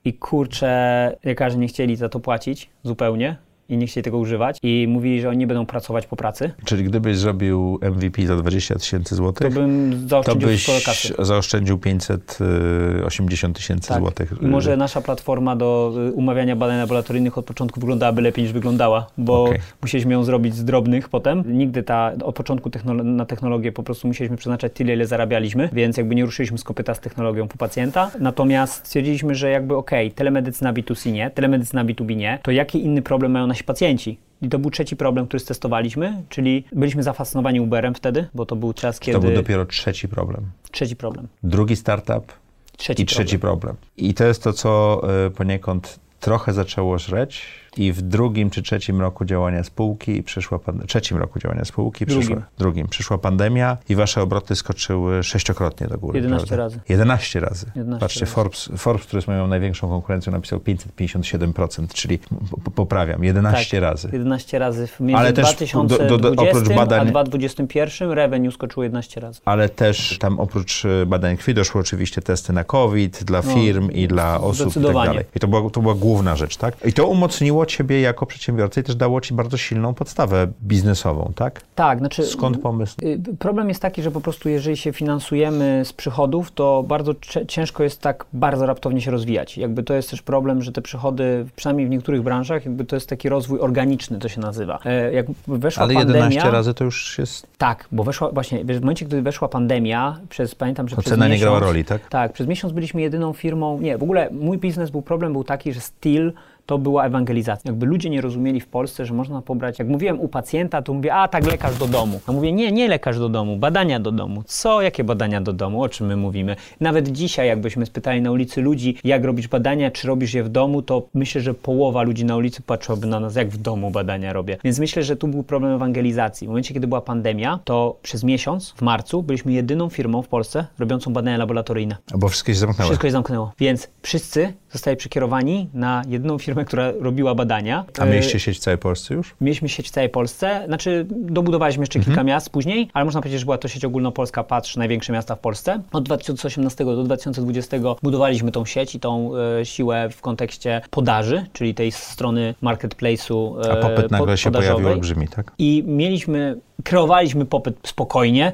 i kurczę, lekarze nie chcieli za to płacić zupełnie i nie chcieli tego używać i mówili, że oni nie będą pracować po pracy.
Czyli gdybyś zrobił MVP za 20 tysięcy
To
złotych,
bym
to
zaoszczędził
byś
sporo kasy.
zaoszczędził 580 tysięcy
Tak.
złotych.
I może nasza platforma do y, umawiania badań laboratoryjnych od początku wyglądałaby lepiej niż wyglądała, bo
Okej.
musieliśmy ją zrobić z drobnych potem. Nigdy ta, od początku technolo- na technologię po prostu musieliśmy przeznaczać tyle, ile zarabialiśmy, więc jakby nie ruszyliśmy z kopyta z technologią po pacjenta. Natomiast stwierdziliśmy, że jakby okej, telemedycyna B2C nie, telemedycyna B2B nie, to jaki inny problem mają nasi pacjenci? I to był trzeci problem, który stestowaliśmy, czyli byliśmy zafascynowani Uberem wtedy, bo to był czas, kiedy...
To był dopiero trzeci problem.
Trzeci problem.
Drugi startup
Trzeci
I trzeci problem. I to jest to, co y, poniekąd trochę zaczęło żreć i w drugim czy trzecim roku działania spółki przyszła pan- trzecim roku działania spółki
Drugim.
przyszła drugim przyszła pandemia i wasze obroty skoczyły sześciokrotnie do góry.
11
prawda?
razy.
11 razy.
11
Patrzcie,
razy.
Forbes, Forbes, który jest moją największą konkurencją, napisał 557%, czyli po- po- poprawiam, 11
Tak.
razy.
11 razy. w- Między
Ale też
2020
do- do- do- oprócz badań-
a 2021 revenue skoczyło 11 razy.
Ale też tam oprócz e, badań krwi doszły oczywiście testy na COVID dla
No,
firm i dla osób i tak dalej. I to była, to była główna rzecz, tak? I to umocniło ciebie jako przedsiębiorcę i też dało ci bardzo silną podstawę biznesową, tak?
Tak, znaczy...
Skąd pomysł?
Y, Problem jest taki, że po prostu jeżeli się finansujemy z przychodów, to bardzo ciężko jest tak bardzo raptownie się rozwijać. Jakby to jest też problem, że te przychody, przynajmniej w niektórych branżach, jakby to jest taki rozwój organiczny, to się nazywa. E, Jak weszła
Ale
pandemia...
11 razy to już jest...
Tak, bo weszła właśnie, w momencie, gdy weszła pandemia, przez, pamiętam, że
To
przez
cena nie
miesiąc,
grała roli, tak?
Tak, przez miesiąc byliśmy jedyną firmą, nie, w ogóle mój biznes był, problem był taki, że Steel to była ewangelizacja. Jakby ludzie nie rozumieli w Polsce, że można pobrać, jak mówiłem u pacjenta, to mówię, a tak lekarz do domu. A mówię, nie, nie lekarz do domu, badania do domu. Co? Jakie badania do domu? O czym my mówimy? Nawet dzisiaj, jakbyśmy spytali na ulicy ludzi, jak robisz badania, czy robisz je w domu, to myślę, że połowa ludzi na ulicy patrzyłaby na nas, jak w domu badania robię. Więc myślę, że tu był problem ewangelizacji. W momencie, kiedy była pandemia, to przez miesiąc, w marcu, byliśmy jedyną firmą w Polsce robiącą badania laboratoryjne.
Bo wszystkie się zamknęły.
Wszystko się zamknęło. Więc wszyscy zostali przekierowani na jedną firmę, która robiła badania.
A
E,
mieliście sieć w całej Polsce już?
Mieliśmy sieć w całej Polsce, znaczy dobudowaliśmy jeszcze kilka
Mhm.
miast później, ale można powiedzieć, że była to sieć ogólnopolska, patrz, największe miasta w Polsce. Od 2018 do 2020 budowaliśmy tą sieć i tą e, siłę w kontekście podaży, czyli tej strony marketplace'u
A
e,
popyt
po-
nagle się pojawił olbrzymi, tak?
I mieliśmy, kreowaliśmy popyt spokojnie,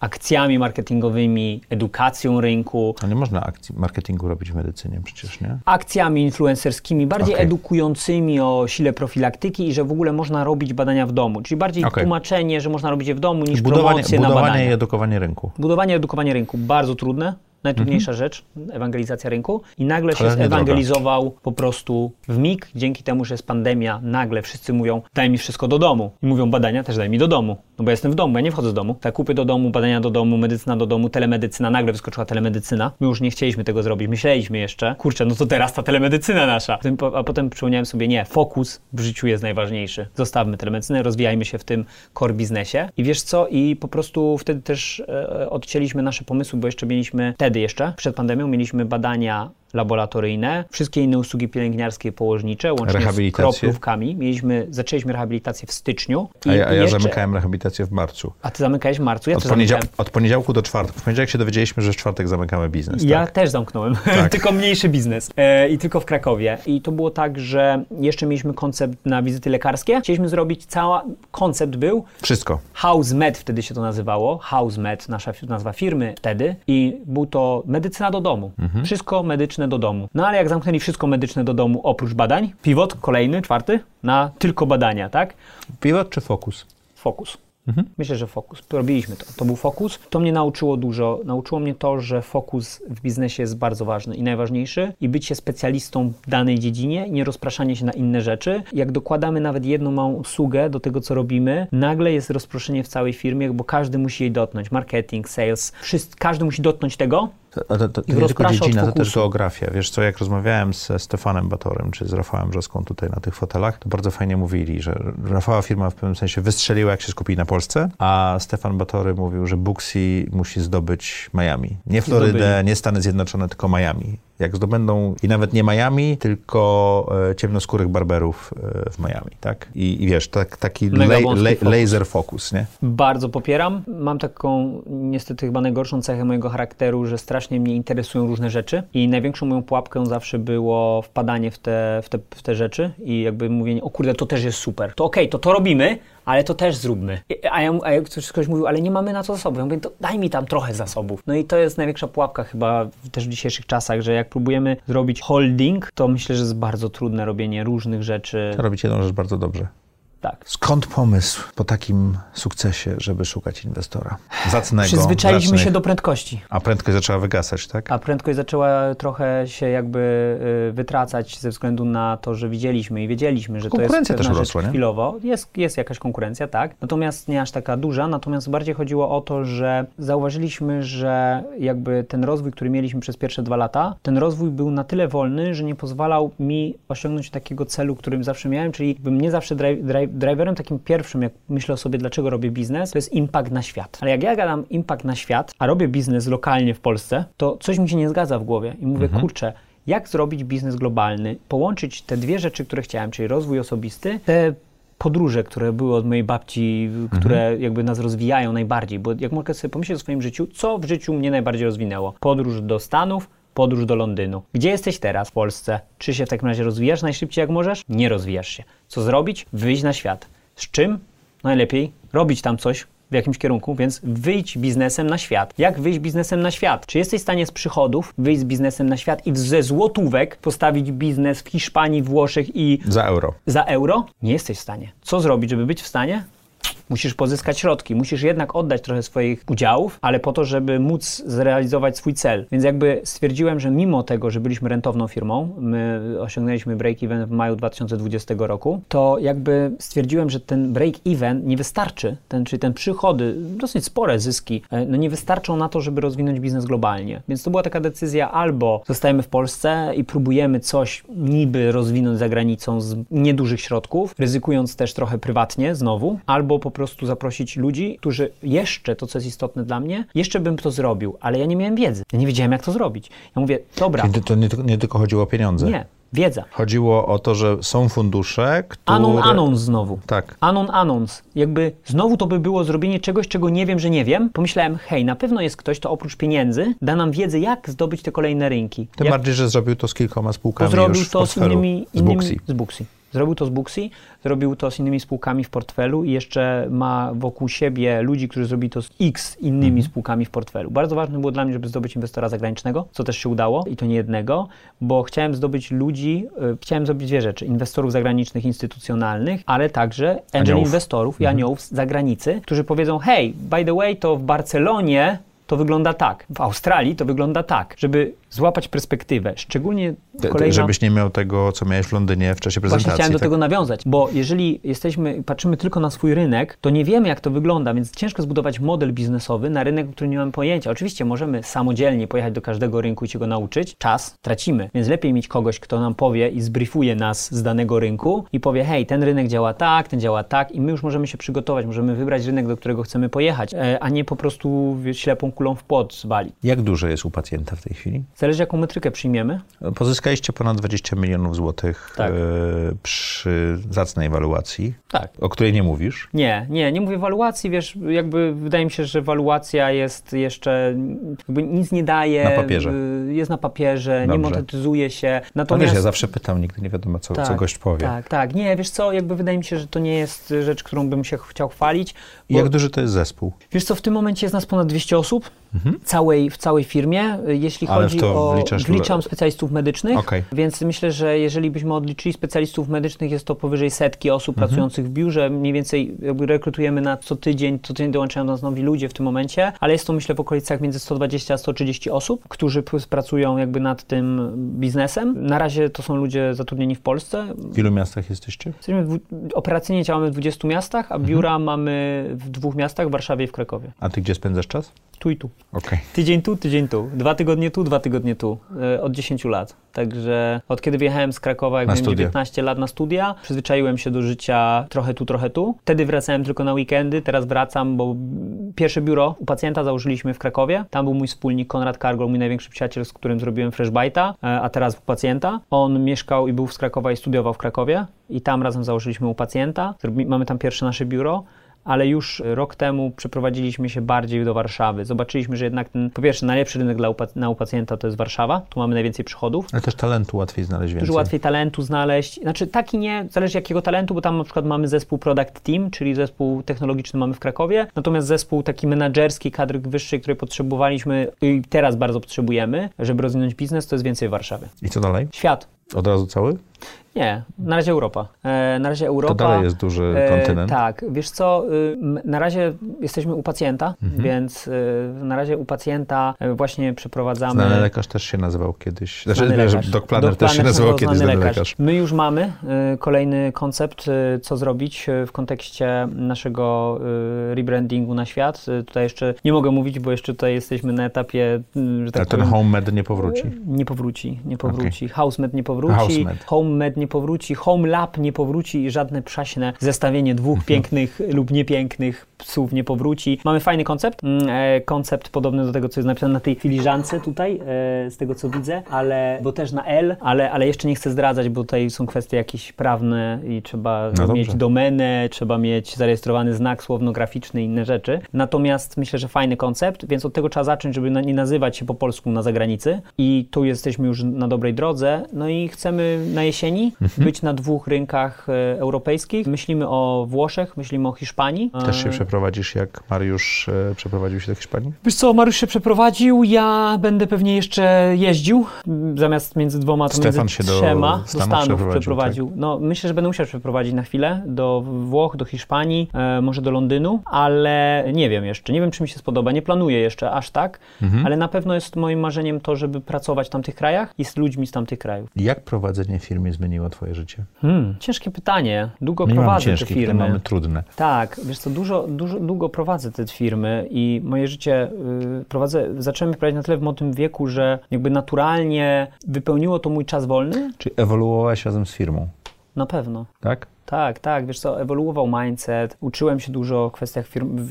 akcjami marketingowymi, edukacją rynku,
A nie można akcji marketingu robić w medycynie przecież, nie?
akcjami influencerskimi, bardziej
Okej.
edukującymi o sile profilaktyki i że w ogóle można robić badania w domu. Czyli bardziej
Okej.
tłumaczenie, że można robić je w domu niż
Budowanie,
promocję na
budowanie
badania.
i edukowanie rynku.
Budowanie i edukowanie rynku bardzo trudne. Najtrudniejsza rzecz, ewangelizacja rynku. I nagle się
Cholernie
zewangelizował po prostu w mig, dzięki temu, że jest pandemia, nagle wszyscy mówią, daj mi wszystko do domu. I mówią, badania też daj mi do domu. No bo ja jestem w domu, ja nie wchodzę z domu. Zakupy do domu, badania do domu, medycyna do domu, telemedycyna. Nagle wyskoczyła telemedycyna. My już nie chcieliśmy tego zrobić, myśleliśmy jeszcze, kurczę, no to teraz ta telemedycyna nasza. A potem przypomniałem sobie, nie, fokus w życiu jest najważniejszy. Zostawmy telemedycynę, rozwijajmy się w tym core biznesie. I wiesz co, i po prostu wtedy też e, odcięliśmy nasze pomysły, bo jeszcze mieliśmy, wtedy jeszcze, przed pandemią, mieliśmy badania laboratoryjne, wszystkie inne usługi pielęgniarskie i położnicze, łącznie z kroplówkami. Mieliśmy, zaczęliśmy rehabilitację w styczniu.
A ja, a ja
jeszcze-
zamykałem rehabilitację w marcu.
A ty zamykałeś w marcu, ja
Od, poniedział, od poniedziałku do czwartku. W poniedziałek się dowiedzieliśmy, że w czwartek zamykamy biznes.
Ja
tak?
też zamknąłem, [LAUGHS] tylko mniejszy biznes e, i tylko w Krakowie. I to było tak, że jeszcze mieliśmy koncept na wizyty lekarskie. Chcieliśmy zrobić cała, koncept był
Wszystko.
House Med, wtedy się to nazywało. House Med, nasza nazwa firmy wtedy. I był to medycyna do domu. Wszystko medyczne do domu. No ale jak zamknęli wszystko medyczne do domu oprócz badań, pivot kolejny, czwarty, na tylko badania, tak?
Pivot czy fokus?
Fokus. Myślę, że fokus. Robiliśmy to. To był fokus. To mnie nauczyło dużo. Nauczyło mnie to, że fokus w biznesie jest bardzo ważny i najważniejszy i bycie specjalistą w danej dziedzinie i nie rozpraszanie się na inne rzeczy. Jak dokładamy nawet jedną małą usługę do tego, co robimy, nagle jest rozproszenie w całej firmie, bo każdy musi jej dotknąć. Marketing, sales, wszyscy, każdy musi dotknąć tego.
To, to, to, to nie tylko dziedzina, to też geografia. Wiesz co, jak rozmawiałem ze Stefanem Batorem, czy z Rafałem Brzoską tutaj na tych fotelach, to bardzo fajnie mówili, że Rafała firma w pewnym sensie wystrzeliła, jak się skupili na Polsce, a Stefan Batory mówił, że Booksy musi zdobyć Miami. Nie Florydę,
Zdobyli.
nie Stany Zjednoczone, tylko Miami. Jak zdobędą, i nawet nie Miami, tylko e, ciemnoskórych barberów e, w Miami, tak? I, i wiesz, tak, taki lej- lej- laser focus, nie?
Bardzo popieram. Mam taką niestety chyba najgorszą cechę mojego charakteru, że strasznie mnie interesują różne rzeczy i największą moją pułapką zawsze było wpadanie w te, w te, w te rzeczy i jakby mówienie, o kurde, to też jest super. To okej, to to robimy, ale to też zróbmy. A ja, a ktoś, ktoś mówił, ale nie mamy na to zasobów. Ja mówię, to daj mi tam trochę zasobów. No i to jest największa pułapka chyba też w dzisiejszych czasach, że jak próbujemy zrobić holding, to myślę, że jest bardzo trudne robienie różnych rzeczy.
Robić jedną rzecz bardzo dobrze.
Tak.
Skąd pomysł po takim sukcesie, żeby szukać inwestora? Zacnego,
Przyzwyczailiśmy
zacnych.
się do prędkości.
A prędkość zaczęła wygasać, tak?
A prędkość zaczęła trochę się jakby y, wytracać ze względu na to, że widzieliśmy i wiedzieliśmy, że to jest
Konkurencja
pewna
też
rzecz
urosła, nie?
chwilowo. Jest, jest jakaś konkurencja, tak. Natomiast nie aż taka duża. Natomiast bardziej chodziło o to, że zauważyliśmy, że jakby ten rozwój, który mieliśmy przez pierwsze dwa lata, ten rozwój był na tyle wolny, że nie pozwalał mi osiągnąć takiego celu, którym zawsze miałem, czyli bym nie zawsze drive, drive, driverem takim pierwszym, jak myślę o sobie, dlaczego robię biznes, to jest impact na świat. Ale jak ja gadam impact na świat, a robię biznes lokalnie w Polsce, to coś mi się nie zgadza w głowie i mówię, kurczę, jak zrobić biznes globalny, połączyć te dwie rzeczy, które chciałem, czyli rozwój osobisty, te podróże, które były od mojej babci, które jakby nas rozwijają najbardziej, bo jak mogę sobie pomyśleć o swoim życiu, co w życiu mnie najbardziej rozwinęło? Podróż do Stanów, podróż do Londynu. Gdzie jesteś teraz w Polsce? Czy się w takim razie rozwijasz najszybciej jak możesz? Nie rozwijasz się. Co zrobić? Wyjść na świat. Z czym? Najlepiej robić tam coś w jakimś kierunku, więc wyjdź biznesem na świat. Jak wyjść biznesem na świat? Czy jesteś w stanie z przychodów wyjść z biznesem na świat i ze złotówek postawić biznes w Hiszpanii, Włoszech i
Za euro.
za euro? Nie jesteś w stanie. Co zrobić, żeby być w stanie? Musisz pozyskać środki, musisz jednak oddać trochę swoich udziałów, ale po to, żeby móc zrealizować swój cel. Więc jakby stwierdziłem, że mimo tego, że byliśmy rentowną firmą, my osiągnęliśmy break-even w maju 2020 roku, to jakby stwierdziłem, że ten break-even nie wystarczy, ten, czyli ten przychody, dosyć spore zyski, e, no nie wystarczą na to, żeby rozwinąć biznes globalnie. Więc to była taka decyzja albo zostajemy w Polsce i próbujemy coś niby rozwinąć za granicą z niedużych środków, ryzykując też trochę prywatnie znowu, albo po prostu zaprosić ludzi, którzy jeszcze, to co jest istotne dla mnie, jeszcze bym to zrobił, ale ja nie miałem wiedzy. Ja nie wiedziałem, jak to zrobić. Ja mówię, dobra,
Czyli to nie, nie tylko chodziło o pieniądze.
nie, wiedza.
Chodziło o to, że są fundusze, które...
Anon, anons znowu.
Tak.
Anon, anons. Jakby znowu to by było zrobienie czegoś, czego nie wiem, że nie wiem. Pomyślałem, hej, na pewno jest ktoś, kto oprócz pieniędzy da nam wiedzę, jak zdobyć te kolejne rynki.
Tym
jak
bardziej, że zrobił to z kilkoma
to
spółkami
zrobił
już w
to z
portfelu.
innymi,
z
innymi
Booksy.
z Booksy. Zrobił to z Booksy, zrobił to z innymi spółkami w portfelu i jeszcze ma wokół siebie ludzi, którzy zrobili to z X innymi
Mhm.
spółkami w portfelu. Bardzo ważne było dla mnie, żeby zdobyć inwestora zagranicznego, co też się udało i to nie jednego, bo chciałem zdobyć ludzi, y, chciałem zrobić dwie rzeczy. Inwestorów zagranicznych, instytucjonalnych, ale także angel inwestorów i aniołów z zagranicy, którzy powiedzą, hej, by the way, to w Barcelonie to wygląda tak, w Australii to wygląda tak, żeby złapać perspektywę, szczególnie kolejna...
Żebyś nie miał tego, co miałeś w Londynie w czasie prezentacji.
Właśnie chciałem do
tak?
tego nawiązać, bo jeżeli jesteśmy, patrzymy tylko na swój rynek, to nie wiemy, jak to wygląda, więc ciężko zbudować model biznesowy na rynek, o którym nie mamy pojęcia. Oczywiście możemy samodzielnie pojechać do każdego rynku i się go nauczyć. Czas tracimy, więc lepiej mieć kogoś, kto nam powie i zbriefuje nas z danego rynku i powie, hej, ten rynek działa tak, ten działa tak i my już możemy się przygotować, możemy wybrać rynek, do którego chcemy pojechać, e, a nie po prostu ślepą kulą w płot zwalić.
Jak duże jest u pacjenta w tej chwili?
Zależy, jaką metrykę przyjmiemy.
Pozyskaliście ponad 20 milionów złotych
Tak.
e, przy zacnej ewaluacji,
Tak.
o której nie mówisz.
Nie, nie, nie mówię waluacji, wiesz, jakby wydaje mi się, że waluacja jest jeszcze, jakby nic nie daje.
Na papierze.
y, Jest na papierze, nie
Dobrze.
monetyzuje się.
No wiesz,
Natomiast...
ja zawsze pytam, nigdy nie wiadomo, co, co gość powie.
Tak, tak. Nie, wiesz co, jakby wydaje mi się, że to nie jest rzecz, którą bym się chciał chwalić. Bo-
Jak duży to jest zespół?
Wiesz co, w tym momencie jest nas ponad 200 osób całej, w całej firmie, y, jeśli
Mhm. Ale
chodzi o...
wliczasz-
Wliczam specjalistów medycznych,
Okej.
więc myślę, że jeżeli byśmy odliczyli specjalistów medycznych, jest to powyżej setki osób
Mhm.
pracujących w biurze. Mniej więcej rekrutujemy na co tydzień, co tydzień dołączają do nas nowi ludzie w tym momencie, ale jest to myślę w okolicach między 120 a 130 osób, którzy pracują jakby nad tym biznesem. Na razie to są ludzie zatrudnieni w Polsce.
W ilu miastach jesteście?
Jesteśmy w, operacyjnie działamy w 20 miastach, a biura mamy w dwóch miastach, w Warszawie i w Krakowie.
A ty gdzie spędzasz czas?
Tu i tu.
Okej.
Tydzień tu, tydzień tu. Dwa tygodnie tu, dwa tygodnie tu. E, Od 10 lat. Także od kiedy wyjechałem z Krakowa, jak
Na
miałem
studia.
19 lat na studia, przyzwyczaiłem się do życia trochę tu, trochę tu. Wtedy wracałem tylko na weekendy, teraz wracam, bo pierwsze biuro u pacjenta założyliśmy w Krakowie. Tam był mój wspólnik Konrad Kargol, mój największy przyjaciel, z którym zrobiłem Freshbite'a, e, a teraz u pacjenta. On mieszkał i był z Krakowa i studiował w Krakowie i tam razem założyliśmy u pacjenta. Mamy tam pierwsze nasze biuro ale już rok temu przeprowadziliśmy się bardziej do Warszawy. Zobaczyliśmy, że jednak ten, po pierwsze, najlepszy rynek dla u pacjenta to jest Warszawa, tu mamy najwięcej przychodów.
Ale też talentu łatwiej znaleźć więcej.
Dużo łatwiej talentu znaleźć. Znaczy taki nie, zależy jakiego talentu, bo tam na przykład mamy zespół Product Team, czyli zespół technologiczny mamy w Krakowie, natomiast zespół taki menadżerski, kadry wyższej, który potrzebowaliśmy i teraz bardzo potrzebujemy, żeby rozwinąć biznes, to jest więcej w Warszawie.
I co dalej?
Świat.
Od razu cały?
Nie, na razie Europa. E, na razie Europa.
To dalej jest duży kontynent.
E, tak, wiesz co, y, na razie jesteśmy u pacjenta, mhm. więc y, na razie u pacjenta e, właśnie przeprowadzamy...
Znany lekarz też się nazywał kiedyś. Znaczy, znany lekarz. Doc Planner też się nazywał kiedyś znany lekarz. lekarz.
My już mamy y, kolejny koncept, co zrobić w kontekście naszego rebrandingu na świat. Tutaj jeszcze nie mogę mówić, bo jeszcze tutaj jesteśmy na etapie,
że tak A ten HomeMed nie powróci?
Nie powróci, nie powróci. Okay. HouseMed nie powróci, HouseMed. HomeMed nie powróci, Home Lab nie powróci i żadne przaśne zestawienie dwóch mhm. pięknych lub niepięknych psów nie powróci. Mamy fajny koncept, mm, e, koncept podobny do tego, co jest napisane na tej filiżance tutaj, e, z tego co widzę, ale, bo też na L, ale, ale jeszcze nie chcę zdradzać, bo tutaj są kwestie jakieś prawne i trzeba no mieć domenę, trzeba mieć zarejestrowany znak słownograficzny i inne rzeczy. Natomiast myślę, że fajny koncept, więc od tego trzeba zacząć, żeby nie nazywać się po polsku na zagranicy i tu jesteśmy już na dobrej drodze. No i chcemy na jesieni mhm. być na dwóch rynkach e, europejskich. Myślimy o Włoszech, myślimy o Hiszpanii.
Też się przeprowadzisz, jak Mariusz e, przeprowadził się do Hiszpanii?
Wiesz co, Mariusz się przeprowadził, ja będę pewnie jeszcze jeździł, zamiast między dwoma, to Stefan między się trzema do, do Stanów, przeprowadził. przeprowadził. Tak? No, myślę, że będę musiał przeprowadzić na chwilę do Włoch, do Hiszpanii, e, może do Londynu, ale nie wiem jeszcze, nie wiem, czy mi się spodoba, nie planuję jeszcze aż tak, mhm. ale na pewno jest moim marzeniem to, żeby pracować w tamtych krajach i z ludźmi z tamtych krajów.
Jak prowadzenie firmy zmieniło twoje życie?
Hmm, ciężkie pytanie. Długo nie prowadzę te firmy.
mamy trudne.
Tak, wiesz co, dużo, dużo, długo prowadzę te firmy i moje życie y, prowadzę, zacząłem prowadzić na tyle w młodym wieku, że jakby naturalnie wypełniło to mój czas wolny.
Czyli ewoluowałeś razem z firmą?
Na pewno.
Tak?
Tak, tak, wiesz co, ewoluował mindset, uczyłem się dużo o kwestiach firm,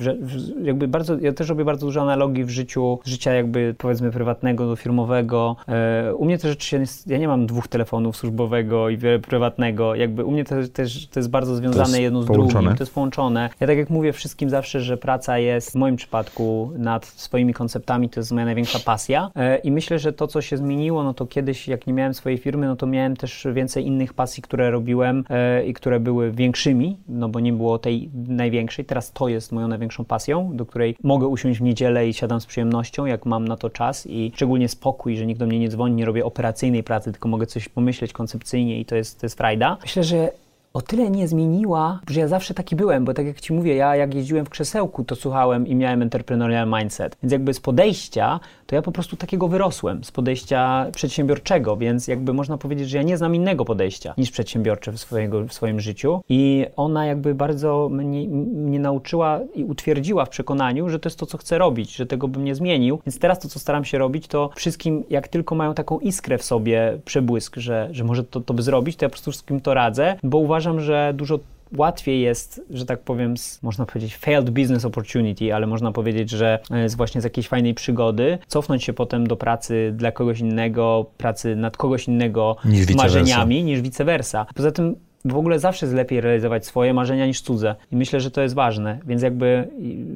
jakby bardzo, ja też robię bardzo dużo analogii w życiu, życia jakby powiedzmy prywatnego do firmowego. E, u mnie te rzeczy się, ja nie mam dwóch telefonów służbowego i prywatnego, jakby u mnie to, też, to jest bardzo związane jest jedno z połączone. drugim, to jest połączone. Ja tak jak mówię wszystkim zawsze, że praca jest w moim przypadku nad swoimi konceptami, to jest moja największa pasja e, i myślę, że to co się zmieniło, no to kiedyś jak nie miałem swojej firmy, no to miałem też więcej innych pasji, które robiłem e, i które były większymi, no bo nie było tej największej. Teraz to jest moją największą pasją, do której mogę usiąść w niedzielę i siadam z przyjemnością, jak mam na to czas i szczególnie spokój, że nikt do mnie nie dzwoni, nie robię operacyjnej pracy, tylko mogę coś pomyśleć koncepcyjnie i to jest, to jest frajda. Myślę, że o tyle nie zmieniła, że ja zawsze taki byłem, bo tak jak Ci mówię, ja jak jeździłem w krzesełku, to słuchałem i miałem entrepreneurial mindset. Więc jakby z podejścia, to ja po prostu takiego wyrosłem, z podejścia przedsiębiorczego, więc jakby można powiedzieć, że ja nie znam innego podejścia niż przedsiębiorcze w, swojego, w swoim życiu i ona jakby bardzo mnie, mnie nauczyła i utwierdziła w przekonaniu, że to jest to, co chcę robić, że tego bym nie zmienił. Więc teraz to, co staram się robić, to wszystkim, jak tylko mają taką iskrę w sobie, przebłysk, że, że może to, to by zrobić, to ja po prostu wszystkim to radzę, bo uważam, że dużo łatwiej jest, że tak powiem, z, można powiedzieć failed business opportunity, ale można powiedzieć, że z właśnie z jakiejś fajnej przygody, cofnąć się potem do pracy dla kogoś innego, pracy nad kogoś innego niż marzeniami, versa. niż vice versa. Poza tym w ogóle zawsze jest lepiej realizować swoje marzenia niż cudze. I myślę, że to jest ważne. Więc jakby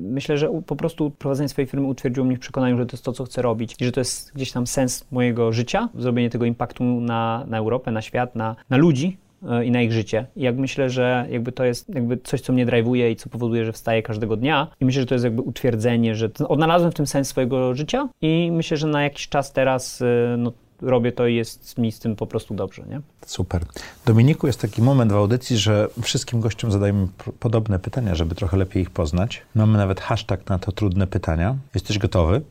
myślę, że po prostu prowadzenie swojej firmy utwierdziło mnie w przekonaniu, że to jest to, co chcę robić i że to jest gdzieś tam sens mojego życia, zrobienie tego impaktu na, na Europę, na świat, na, na ludzi, E, i na ich życie. I jak myślę, że jakby to jest jakby coś, co mnie drive'uje i co powoduje, że wstaję każdego dnia i myślę, że to jest jakby utwierdzenie, że odnalazłem w tym sens swojego życia i myślę, że na jakiś czas teraz e, no, robię to i jest mi z tym po prostu dobrze, nie?
Super. Dominiku, jest taki moment w audycji, że wszystkim gościom zadajemy podobne pytania, żeby trochę lepiej ich poznać. Mamy nawet hashtag na to trudne pytania. Jesteś gotowy?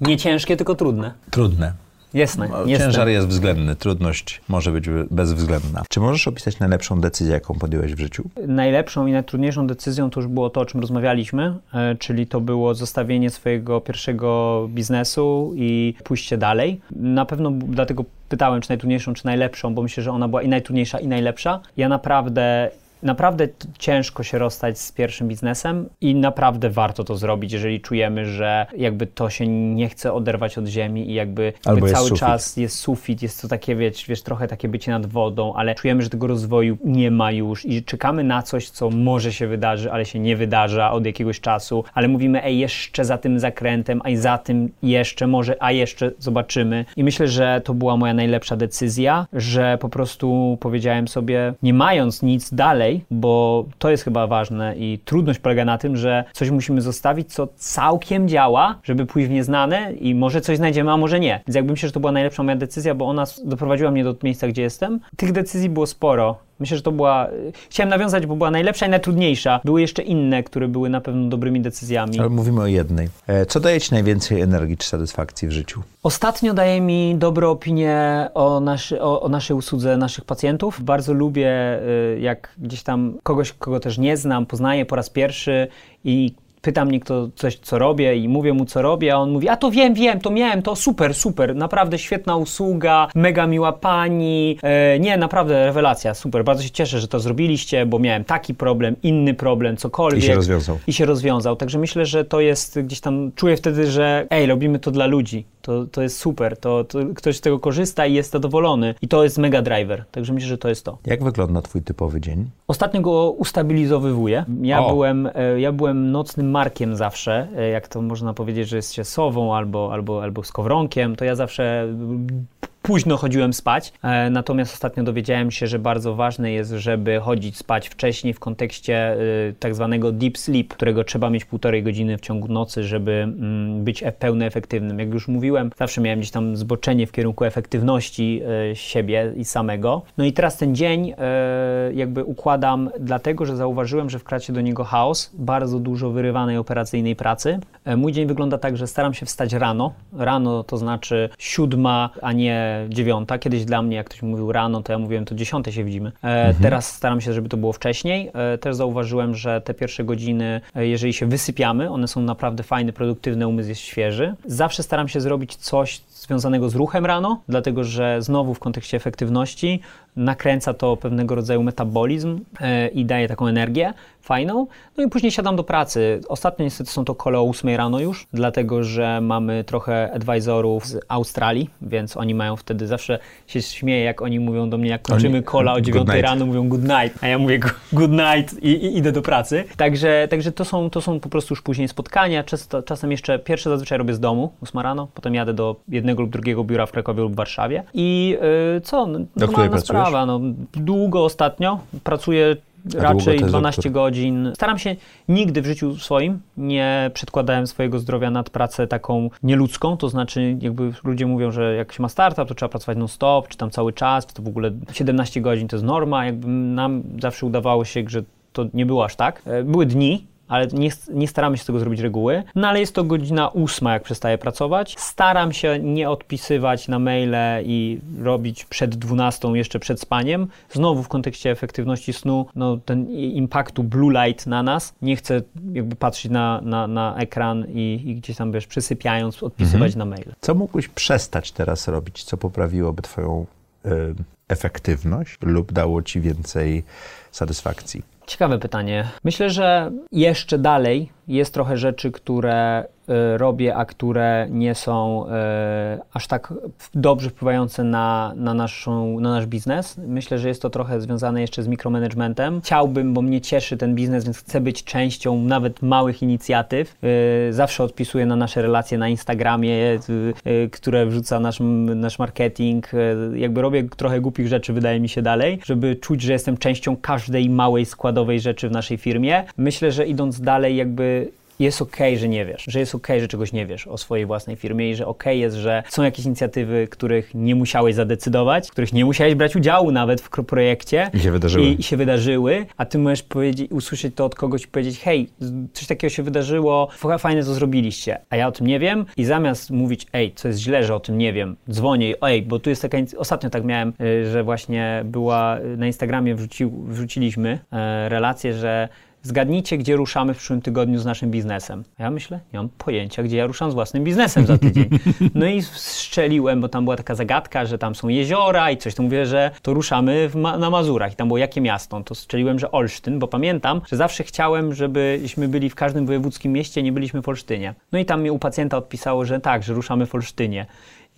Nie ciężkie, tylko trudne.
Trudne.
Jasne.
No, ciężar jest względny, trudność może być bezwzględna. Czy możesz opisać najlepszą decyzję, jaką podjąłeś w życiu?
Najlepszą i najtrudniejszą decyzją to już było to, o czym rozmawialiśmy, e, czyli to było zostawienie swojego pierwszego biznesu i pójście dalej. Na pewno dlatego pytałem, czy najtrudniejszą, czy najlepszą, bo myślę, że ona była i najtrudniejsza, i najlepsza. Ja naprawdę Naprawdę ciężko się rozstać z pierwszym biznesem i naprawdę warto to zrobić, jeżeli czujemy, że jakby to się nie chce oderwać od ziemi i jakby, jakby cały sufit. czas jest sufit, jest to takie, wiesz, wiesz, trochę takie bycie nad wodą, ale czujemy, że tego rozwoju nie ma już i czekamy na coś, co może się wydarzy, ale się nie wydarza od jakiegoś czasu, ale mówimy, ej, jeszcze za tym zakrętem, a i za tym jeszcze, może, a jeszcze zobaczymy. I myślę, że to była moja najlepsza decyzja, że po prostu powiedziałem sobie, nie mając nic dalej, dalej, bo to jest chyba ważne i trudność polega na tym, że coś musimy zostawić, co całkiem działa, żeby pójść w nieznane i może coś znajdziemy, a może nie. Więc jakby myślę, że to była najlepsza moja decyzja, bo ona doprowadziła mnie do miejsca, gdzie jestem. Tych decyzji było sporo. Myślę, że to była. Chciałem nawiązać, bo była najlepsza i najtrudniejsza. Były jeszcze inne, które były na pewno dobrymi decyzjami.
Ale mówimy o jednej. E, co daje Ci najwięcej energii czy satysfakcji w życiu?
Ostatnio daje mi dobre opinie o, naszy, o, o naszej usłudze naszych pacjentów. Bardzo lubię, y, jak gdzieś tam kogoś, kogo też nie znam, poznaję po raz pierwszy i pyta mnie kto coś, co robię i mówię mu, co robię, a on mówi, a to wiem, wiem, to miałem, to super, super, naprawdę świetna usługa, mega miła pani, e, nie, naprawdę rewelacja, super, bardzo się cieszę, że to zrobiliście, bo miałem taki problem, inny problem, cokolwiek.
I się rozwiązał.
I się rozwiązał, także myślę, że to jest gdzieś tam, czuję wtedy, że ej, robimy to dla ludzi, to, to jest super, to, to ktoś z tego korzysta i jest zadowolony i to jest mega driver, także myślę, że to jest to.
Jak wygląda Twój typowy dzień?
Ostatnio go ustabilizowywuję. Ja,
O.
byłem, e, ja byłem nocnym markiem zawsze, e, jak to można powiedzieć, że jest się sową albo, albo, albo skowronkiem, to ja zawsze późno chodziłem spać. E, Natomiast ostatnio dowiedziałem się, że bardzo ważne jest, żeby chodzić spać wcześniej w kontekście y, tak zwanego deep sleep, którego trzeba mieć półtorej godziny w ciągu nocy, żeby mm, być e- efektywnym. Jak już mówiłem, zawsze miałem gdzieś tam zboczenie w kierunku efektywności y, siebie i samego. No i teraz ten dzień y, jakby układam dlatego, że zauważyłem, że wkracza do niego chaos, bardzo dużo wyrywanej operacyjnej pracy. E, Mój dzień wygląda tak, że staram się wstać rano. Rano to znaczy siódma, a nie dziewiąta. Kiedyś dla mnie, jak ktoś mówił rano, to ja mówiłem, to dziesiąte się widzimy. E, Teraz staram się, żeby to było wcześniej. E, Też zauważyłem, że te pierwsze godziny, e, jeżeli się wysypiamy, one są naprawdę fajne, produktywne, umysł jest świeży. Zawsze staram się zrobić coś związanego z ruchem rano, dlatego że znowu w kontekście efektywności nakręca to pewnego rodzaju metabolizm i daje taką energię fajną. No i później siadam do pracy. Ostatnio niestety są to kole o 8 rano już, dlatego że mamy trochę advisorów z Australii, więc oni mają wtedy zawsze się śmieję, jak oni mówią do mnie, jak kończymy
Oni-
kola o
good
9
night.
rano, mówią good night, a ja mówię good night i, i idę do pracy. Także, także to, są, to są po prostu już później spotkania. Często, czasem jeszcze pierwsze zazwyczaj robię z domu, 8 rano, potem jadę do jednego lub drugiego biura w Krakowie lub Warszawie. I y, co? No, normalna
pracujesz?
sprawa. No, długo ostatnio. Pracuję raczej
to jest
12
doktor?
godzin. Staram się nigdy w życiu swoim nie przedkładałem swojego zdrowia nad pracę taką nieludzką, to znaczy jakby ludzie mówią, że jak się ma startup, to trzeba pracować non-stop, czy tam cały czas, czy to w ogóle 17 godzin to jest norma, jakby nam zawsze udawało się, że to nie było aż tak. E, Były dni, ale nie, nie staramy się z tego zrobić reguły. No ale jest to godzina ósma, jak przestaję pracować. Staram się nie odpisywać na maile i robić przed 12 jeszcze przed spaniem. Znowu w kontekście efektywności snu, no ten impaktu blue light na nas. Nie chcę jakby patrzeć na, na, na ekran i, i gdzieś tam, wiesz, przysypiając, odpisywać na maile.
Co mógłbyś przestać teraz robić, co poprawiłoby Twoją y, efektywność lub dało Ci więcej satysfakcji?
Ciekawe pytanie. Myślę, że jeszcze dalej jest trochę rzeczy, które robię, a które nie są y, aż tak dobrze wpływające na, na, naszą, na nasz biznes. Myślę, że jest to trochę związane jeszcze z mikromanagementem. Chciałbym, bo mnie cieszy ten biznes, więc chcę być częścią nawet małych inicjatyw. Y, zawsze odpisuję na nasze relacje na Instagramie, które wrzuca nasz, nasz marketing. Jakby robię trochę głupich rzeczy, wydaje mi się dalej, żeby czuć, że jestem częścią każdej małej składowej rzeczy w naszej firmie. Myślę, że idąc dalej, jakby jest okej, że nie wiesz, że jest okej, że czegoś nie wiesz o swojej własnej firmie i że okej jest, że są jakieś inicjatywy, których nie musiałeś zadecydować, których nie musiałeś brać udziału nawet w projekcie.
I się wydarzyły.
I, i się wydarzyły, a ty możesz powiedzieć, usłyszeć to od kogoś i powiedzieć, hej, coś takiego się wydarzyło, fajne to zrobiliście, a ja o tym nie wiem i zamiast mówić, ej, co jest źle, że o tym nie wiem, dzwonię, ej, bo tu jest taka, ostatnio tak miałem, y, że właśnie była, y, na Instagramie wrzucił, wrzuciliśmy e, relację, że Zgadnijcie, gdzie ruszamy w przyszłym tygodniu z naszym biznesem. A Ja myślę, nie mam pojęcia, gdzie ja ruszam z własnym biznesem za tydzień. [LAUGHS] No i strzeliłem, bo tam była taka zagadka, że tam są jeziora i coś, to mówię, że to ruszamy ma- na Mazurach i tam było jakie miasto. No To strzeliłem, że Olsztyn, bo pamiętam, że zawsze chciałem, żebyśmy byli w każdym wojewódzkim mieście, nie byliśmy w Olsztynie. No i tam mi u pacjenta odpisało, że tak, że ruszamy w Olsztynie.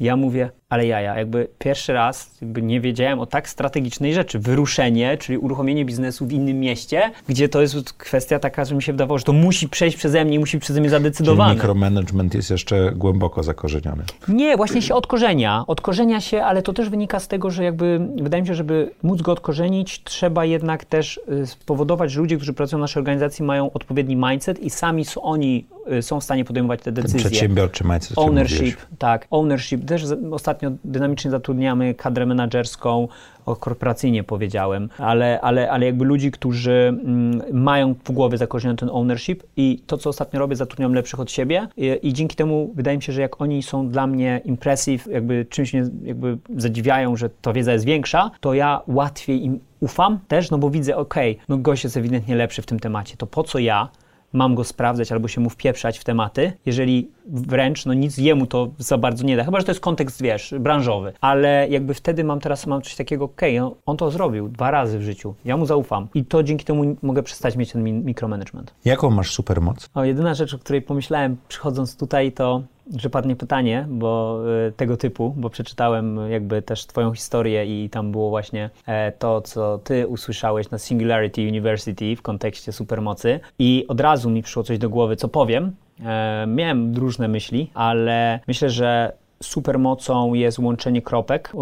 Ja mówię, ale jaja, jakby pierwszy raz jakby nie wiedziałem o tak strategicznej rzeczy. Wyruszenie, czyli uruchomienie biznesu w innym mieście, gdzie to jest kwestia taka, że mi się wydawało, że to musi przejść przeze mnie, musi przeze mnie zadecydowane.
Czyli mikromanagement jest jeszcze głęboko zakorzeniony.
Nie, właśnie się odkorzenia. Odkorzenia się, ale to też wynika z tego, że jakby wydaje mi się, żeby móc go odkorzenić, trzeba jednak też y, spowodować, że ludzie, którzy pracują w naszej organizacji mają odpowiedni mindset i sami są, oni y, są w stanie podejmować te decyzje.
Ten przedsiębiorczy mindset.
Ownership, tak. Ownership. Też ostatnio dynamicznie zatrudniamy kadrę menedżerską, o korporacyjnie powiedziałem, ale, ale, ale jakby ludzi, którzy mm, mają w głowie zakorzeniony ten ownership i to, co ostatnio robię, zatrudniam lepszych od siebie. I, i dzięki temu wydaje mi się, że jak oni są dla mnie impressive, jakby czymś mnie jakby zadziwiają, że ta wiedza jest większa, to ja łatwiej im ufam też, no bo widzę, okay, no gość jest ewidentnie lepszy w tym temacie, to po co ja mam go sprawdzać albo się mu wpieprzać w tematy, jeżeli wręcz no nic jemu to za bardzo nie da. Chyba, że to jest kontekst, wiesz, branżowy. Ale jakby wtedy mam teraz mam coś takiego, okej, okay, no, on to zrobił dwa razy w życiu, ja mu zaufam i to dzięki temu mogę przestać mieć ten mikromanagement.
Jaką masz supermoc?
O, jedyna rzecz, o której pomyślałem przychodząc tutaj, to że padnie pytanie, bo y, tego typu, bo przeczytałem jakby też Twoją historię i tam było właśnie e, to, co Ty usłyszałeś na Singularity University w kontekście supermocy i od razu mi przyszło coś do głowy, co powiem. E, miałem różne myśli, ale myślę, że supermocą jest łączenie kropek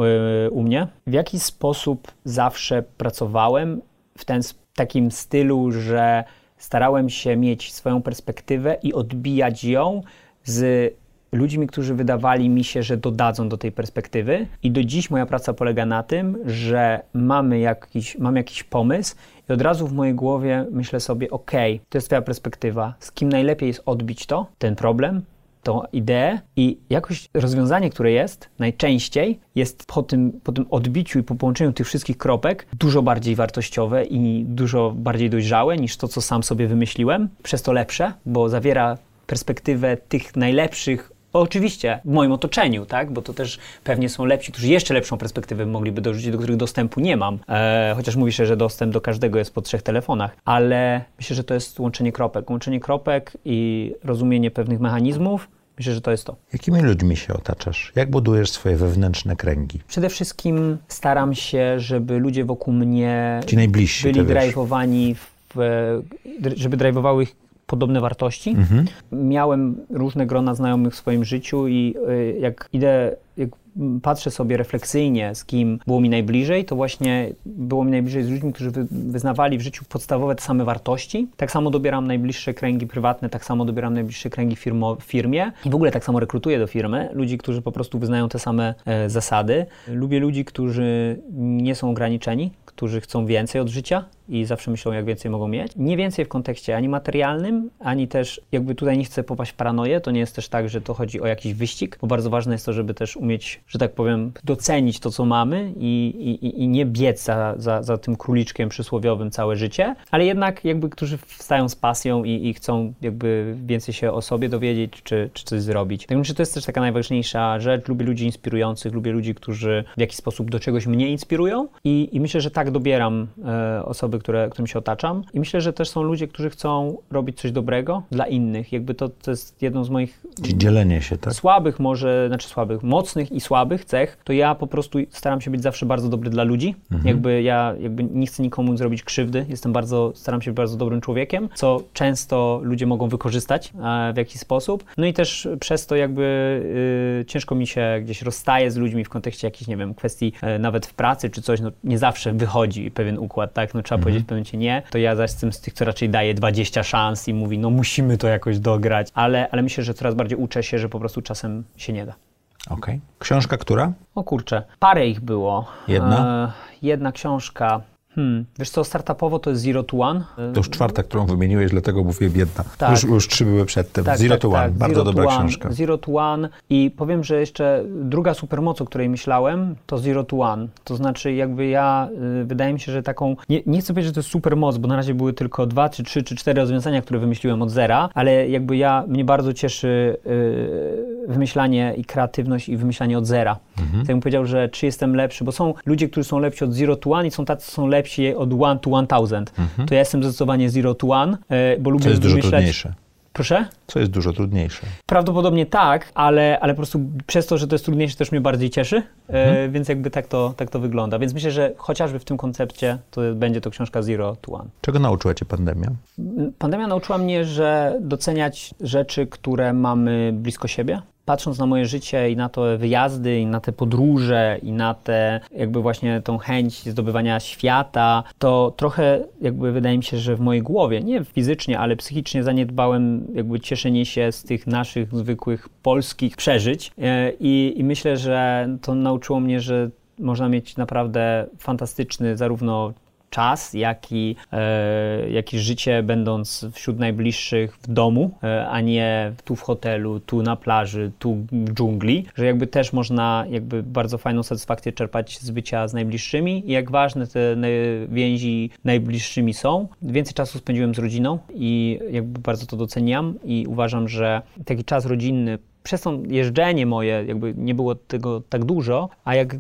y, u mnie. W jaki sposób zawsze pracowałem w ten takim stylu, że starałem się mieć swoją perspektywę i odbijać ją z ludźmi, którzy wydawali mi się, że dodadzą do tej perspektywy. I do dziś moja praca polega na tym, że mamy jakiś, mam jakiś pomysł i od razu w mojej głowie myślę sobie, ok, to jest twoja perspektywa, z kim najlepiej jest odbić to, ten problem, tą ideę i jakoś rozwiązanie, które jest najczęściej, jest po tym, po tym odbiciu i po połączeniu tych wszystkich kropek dużo bardziej wartościowe i dużo bardziej dojrzałe niż to, co sam sobie wymyśliłem. Przez to lepsze, bo zawiera perspektywę tych najlepszych Oczywiście, w moim otoczeniu, tak? Bo to też pewnie są lepsi, którzy jeszcze lepszą perspektywę mogliby dorzucić, do których dostępu nie mam. E, chociaż mówi się, że dostęp do każdego jest po trzech telefonach. Ale myślę, że to jest łączenie kropek. Łączenie kropek i rozumienie pewnych mechanizmów. Myślę, że to jest to.
Jakimi ludźmi się otaczasz? Jak budujesz swoje wewnętrzne kręgi?
Przede wszystkim staram się, żeby ludzie wokół mnie
Ci najbliżsi,
byli drajwowani, żeby drajwowały ich podobne wartości. Mhm. Miałem różne grona znajomych w swoim życiu i y, jak idę, jak patrzę sobie refleksyjnie, z kim było mi najbliżej, to właśnie było mi najbliżej z ludźmi, którzy wyznawali w życiu podstawowe te same wartości. Tak samo dobieram najbliższe kręgi prywatne, tak samo dobieram najbliższe kręgi firmo, firmie i w ogóle tak samo rekrutuję do firmy ludzi, którzy po prostu wyznają te same e, zasady. Lubię ludzi, którzy nie są ograniczeni, którzy chcą więcej od życia i zawsze myślą, jak więcej mogą mieć. Nie więcej w kontekście ani materialnym, ani też jakby tutaj nie chcę popaść w paranoję. To nie jest też tak, że to chodzi o jakiś wyścig, bo bardzo ważne jest to, żeby też umieć, że tak powiem, docenić to, co mamy i, i, i nie biec za, za, za tym króliczkiem przysłowiowym całe życie, ale jednak jakby, którzy wstają z pasją i, i chcą jakby więcej się o sobie dowiedzieć, czy, czy coś zrobić. Tak myślę, to jest też taka najważniejsza rzecz. Lubię ludzi inspirujących, lubię ludzi, którzy w jakiś sposób do czegoś mnie inspirują i, i myślę, że tak dobieram e, osoby, które, którym się otaczam. I myślę, że też są ludzie, którzy chcą robić coś dobrego dla innych. Jakby to, to jest jedną z moich...
Dzielenie się, tak?
Słabych może, znaczy słabych, mocnych i słabych cech, to ja po prostu staram się być zawsze bardzo dobry dla ludzi. Mhm. Jakby ja jakby nie chcę nikomu zrobić krzywdy. Jestem bardzo, staram się być bardzo dobrym człowiekiem, co często ludzie mogą wykorzystać w jakiś sposób. No i też przez to jakby y, ciężko mi się gdzieś rozstaje z ludźmi w kontekście jakichś, nie wiem, kwestii y, nawet w pracy czy coś, no nie zawsze wychodzi pewien układ, tak? No trzeba mhm. Powiedzieć w pewnym momencie nie, to ja zaś jestem z tych, co raczej daje 20 szans i mówi, no musimy to jakoś dograć, ale, ale myślę, że coraz bardziej uczę się, że po prostu czasem się nie da.
Okej. Okay. Książka która?
O kurczę, parę ich było.
Jedna?
E, jedna książka. Hmm. Wiesz co, startupowo to jest Zero to One.
To już czwarta, którą wymieniłeś, dlatego mówię biedna. Tak. Już, już trzy były przedtem. Tak, Zero tak, to One, tak. bardzo Zero dobra one, książka.
Zero to One i powiem, że jeszcze druga supermoc, o której myślałem, to Zero to One. To znaczy jakby ja, y, wydaje mi się, że taką, nie, nie chcę powiedzieć, że to jest supermoc, bo na razie były tylko dwa, czy trzy, czy cztery rozwiązania, które wymyśliłem od zera, ale jakby ja, mnie bardzo cieszy y, wymyślanie i kreatywność i wymyślanie od zera. Mhm. Tak bym powiedział, że czy jestem lepszy, bo są ludzie, którzy są lepsi od Zero to One i są tacy, co są lepsi lepsi od one to one thousand. Mhm. To ja jestem zdecydowanie zero to one, e, bo lubię
to jest. Dużo trudniejsze.
Proszę?
Co jest dużo trudniejsze?
Prawdopodobnie tak, ale, ale po prostu przez to, że to jest trudniejsze, też mnie bardziej cieszy, e,
Mhm.
więc jakby tak to, tak to wygląda. Więc myślę, że chociażby w tym koncepcie to będzie to książka Zero to One.
Czego nauczyła cię pandemia?
Pandemia nauczyła mnie, że doceniać rzeczy, które mamy blisko siebie. Patrząc na moje życie i na te wyjazdy, i na te podróże, i na te jakby właśnie tą chęć zdobywania świata, to trochę jakby wydaje mi się, że w mojej głowie, nie fizycznie, ale psychicznie zaniedbałem jakby cieszenie się z tych naszych zwykłych polskich przeżyć. E, I, i myślę, że to nauczyło mnie, że można mieć naprawdę fantastyczny zarówno czas, jak i, e, jak i życie będąc wśród najbliższych w domu, e, a nie tu w hotelu, tu na plaży, tu w dżungli, że jakby też można jakby bardzo fajną satysfakcję czerpać z bycia z najbliższymi i jak ważne te więzi najbliższymi są. Więcej czasu spędziłem z rodziną i jakby bardzo to doceniam i uważam, że taki czas rodzinny przez to jeżdżenie moje, jakby nie było tego tak dużo, a jak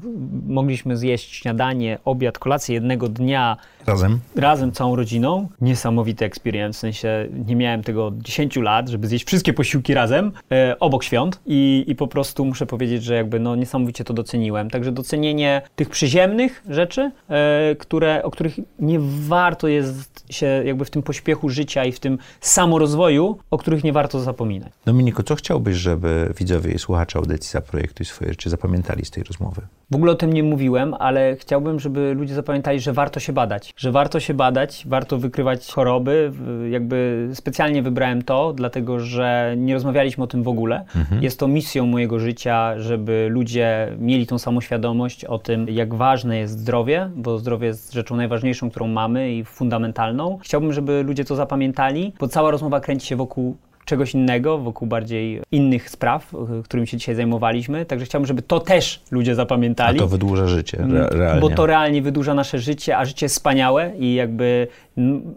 mogliśmy zjeść śniadanie, obiad, kolację jednego dnia
Razem?
razem całą rodziną, niesamowity experience, w sensie nie miałem tego od 10 lat, żeby zjeść wszystkie posiłki razem, e, obok świąt i, i po prostu muszę powiedzieć, że jakby no niesamowicie to doceniłem. Także docenienie tych przyziemnych rzeczy, e, które, o których nie warto jest się jakby w tym pośpiechu życia i w tym samorozwoju, o których nie warto zapominać.
Dominiku, co chciałbyś, żeby widzowie i słuchacze audycji Zaprojektuj swoje życie zapamiętali z tej rozmowy?
W ogóle o tym nie mówiłem, ale chciałbym, żeby ludzie zapamiętali, że warto się badać. Że warto się badać, warto wykrywać choroby. Jakby specjalnie wybrałem to, dlatego że nie rozmawialiśmy o tym w ogóle. Jest to misją mojego życia, żeby ludzie mieli tą samoświadomość o tym, jak ważne jest zdrowie, bo zdrowie jest rzeczą najważniejszą, którą mamy i fundamentalną. Chciałbym, żeby ludzie to zapamiętali, bo cała rozmowa kręci się wokół czegoś innego, wokół bardziej innych spraw, y, którymi się dzisiaj zajmowaliśmy. Także chciałbym, żeby to też ludzie
A
zapamiętali.
to wydłuża życie, re- realnie.
Mm, Bo to realnie wydłuża nasze życie, a życie jest wspaniałe i jakby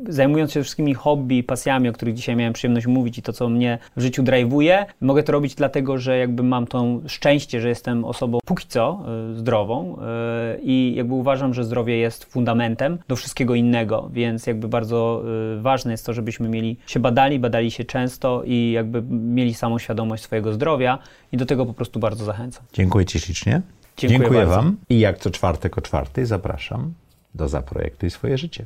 zajmując się wszystkimi hobby pasjami, o których dzisiaj miałem przyjemność mówić i to, co mnie w życiu drive'uje, mogę to robić dlatego, że jakby mam to szczęście, że jestem osobą póki co y, zdrową y, i jakby uważam, że zdrowie jest fundamentem do wszystkiego innego, więc jakby bardzo y, ważne jest to, żebyśmy mieli się badali, badali się często i jakby mieli samą świadomość swojego zdrowia i do tego po prostu bardzo zachęcam.
Dziękuję Ci ślicznie.
Dziękuję bardzo.
Wam. I jak co czwartek o czwartej zapraszam do Zaprojektuj swoje życie.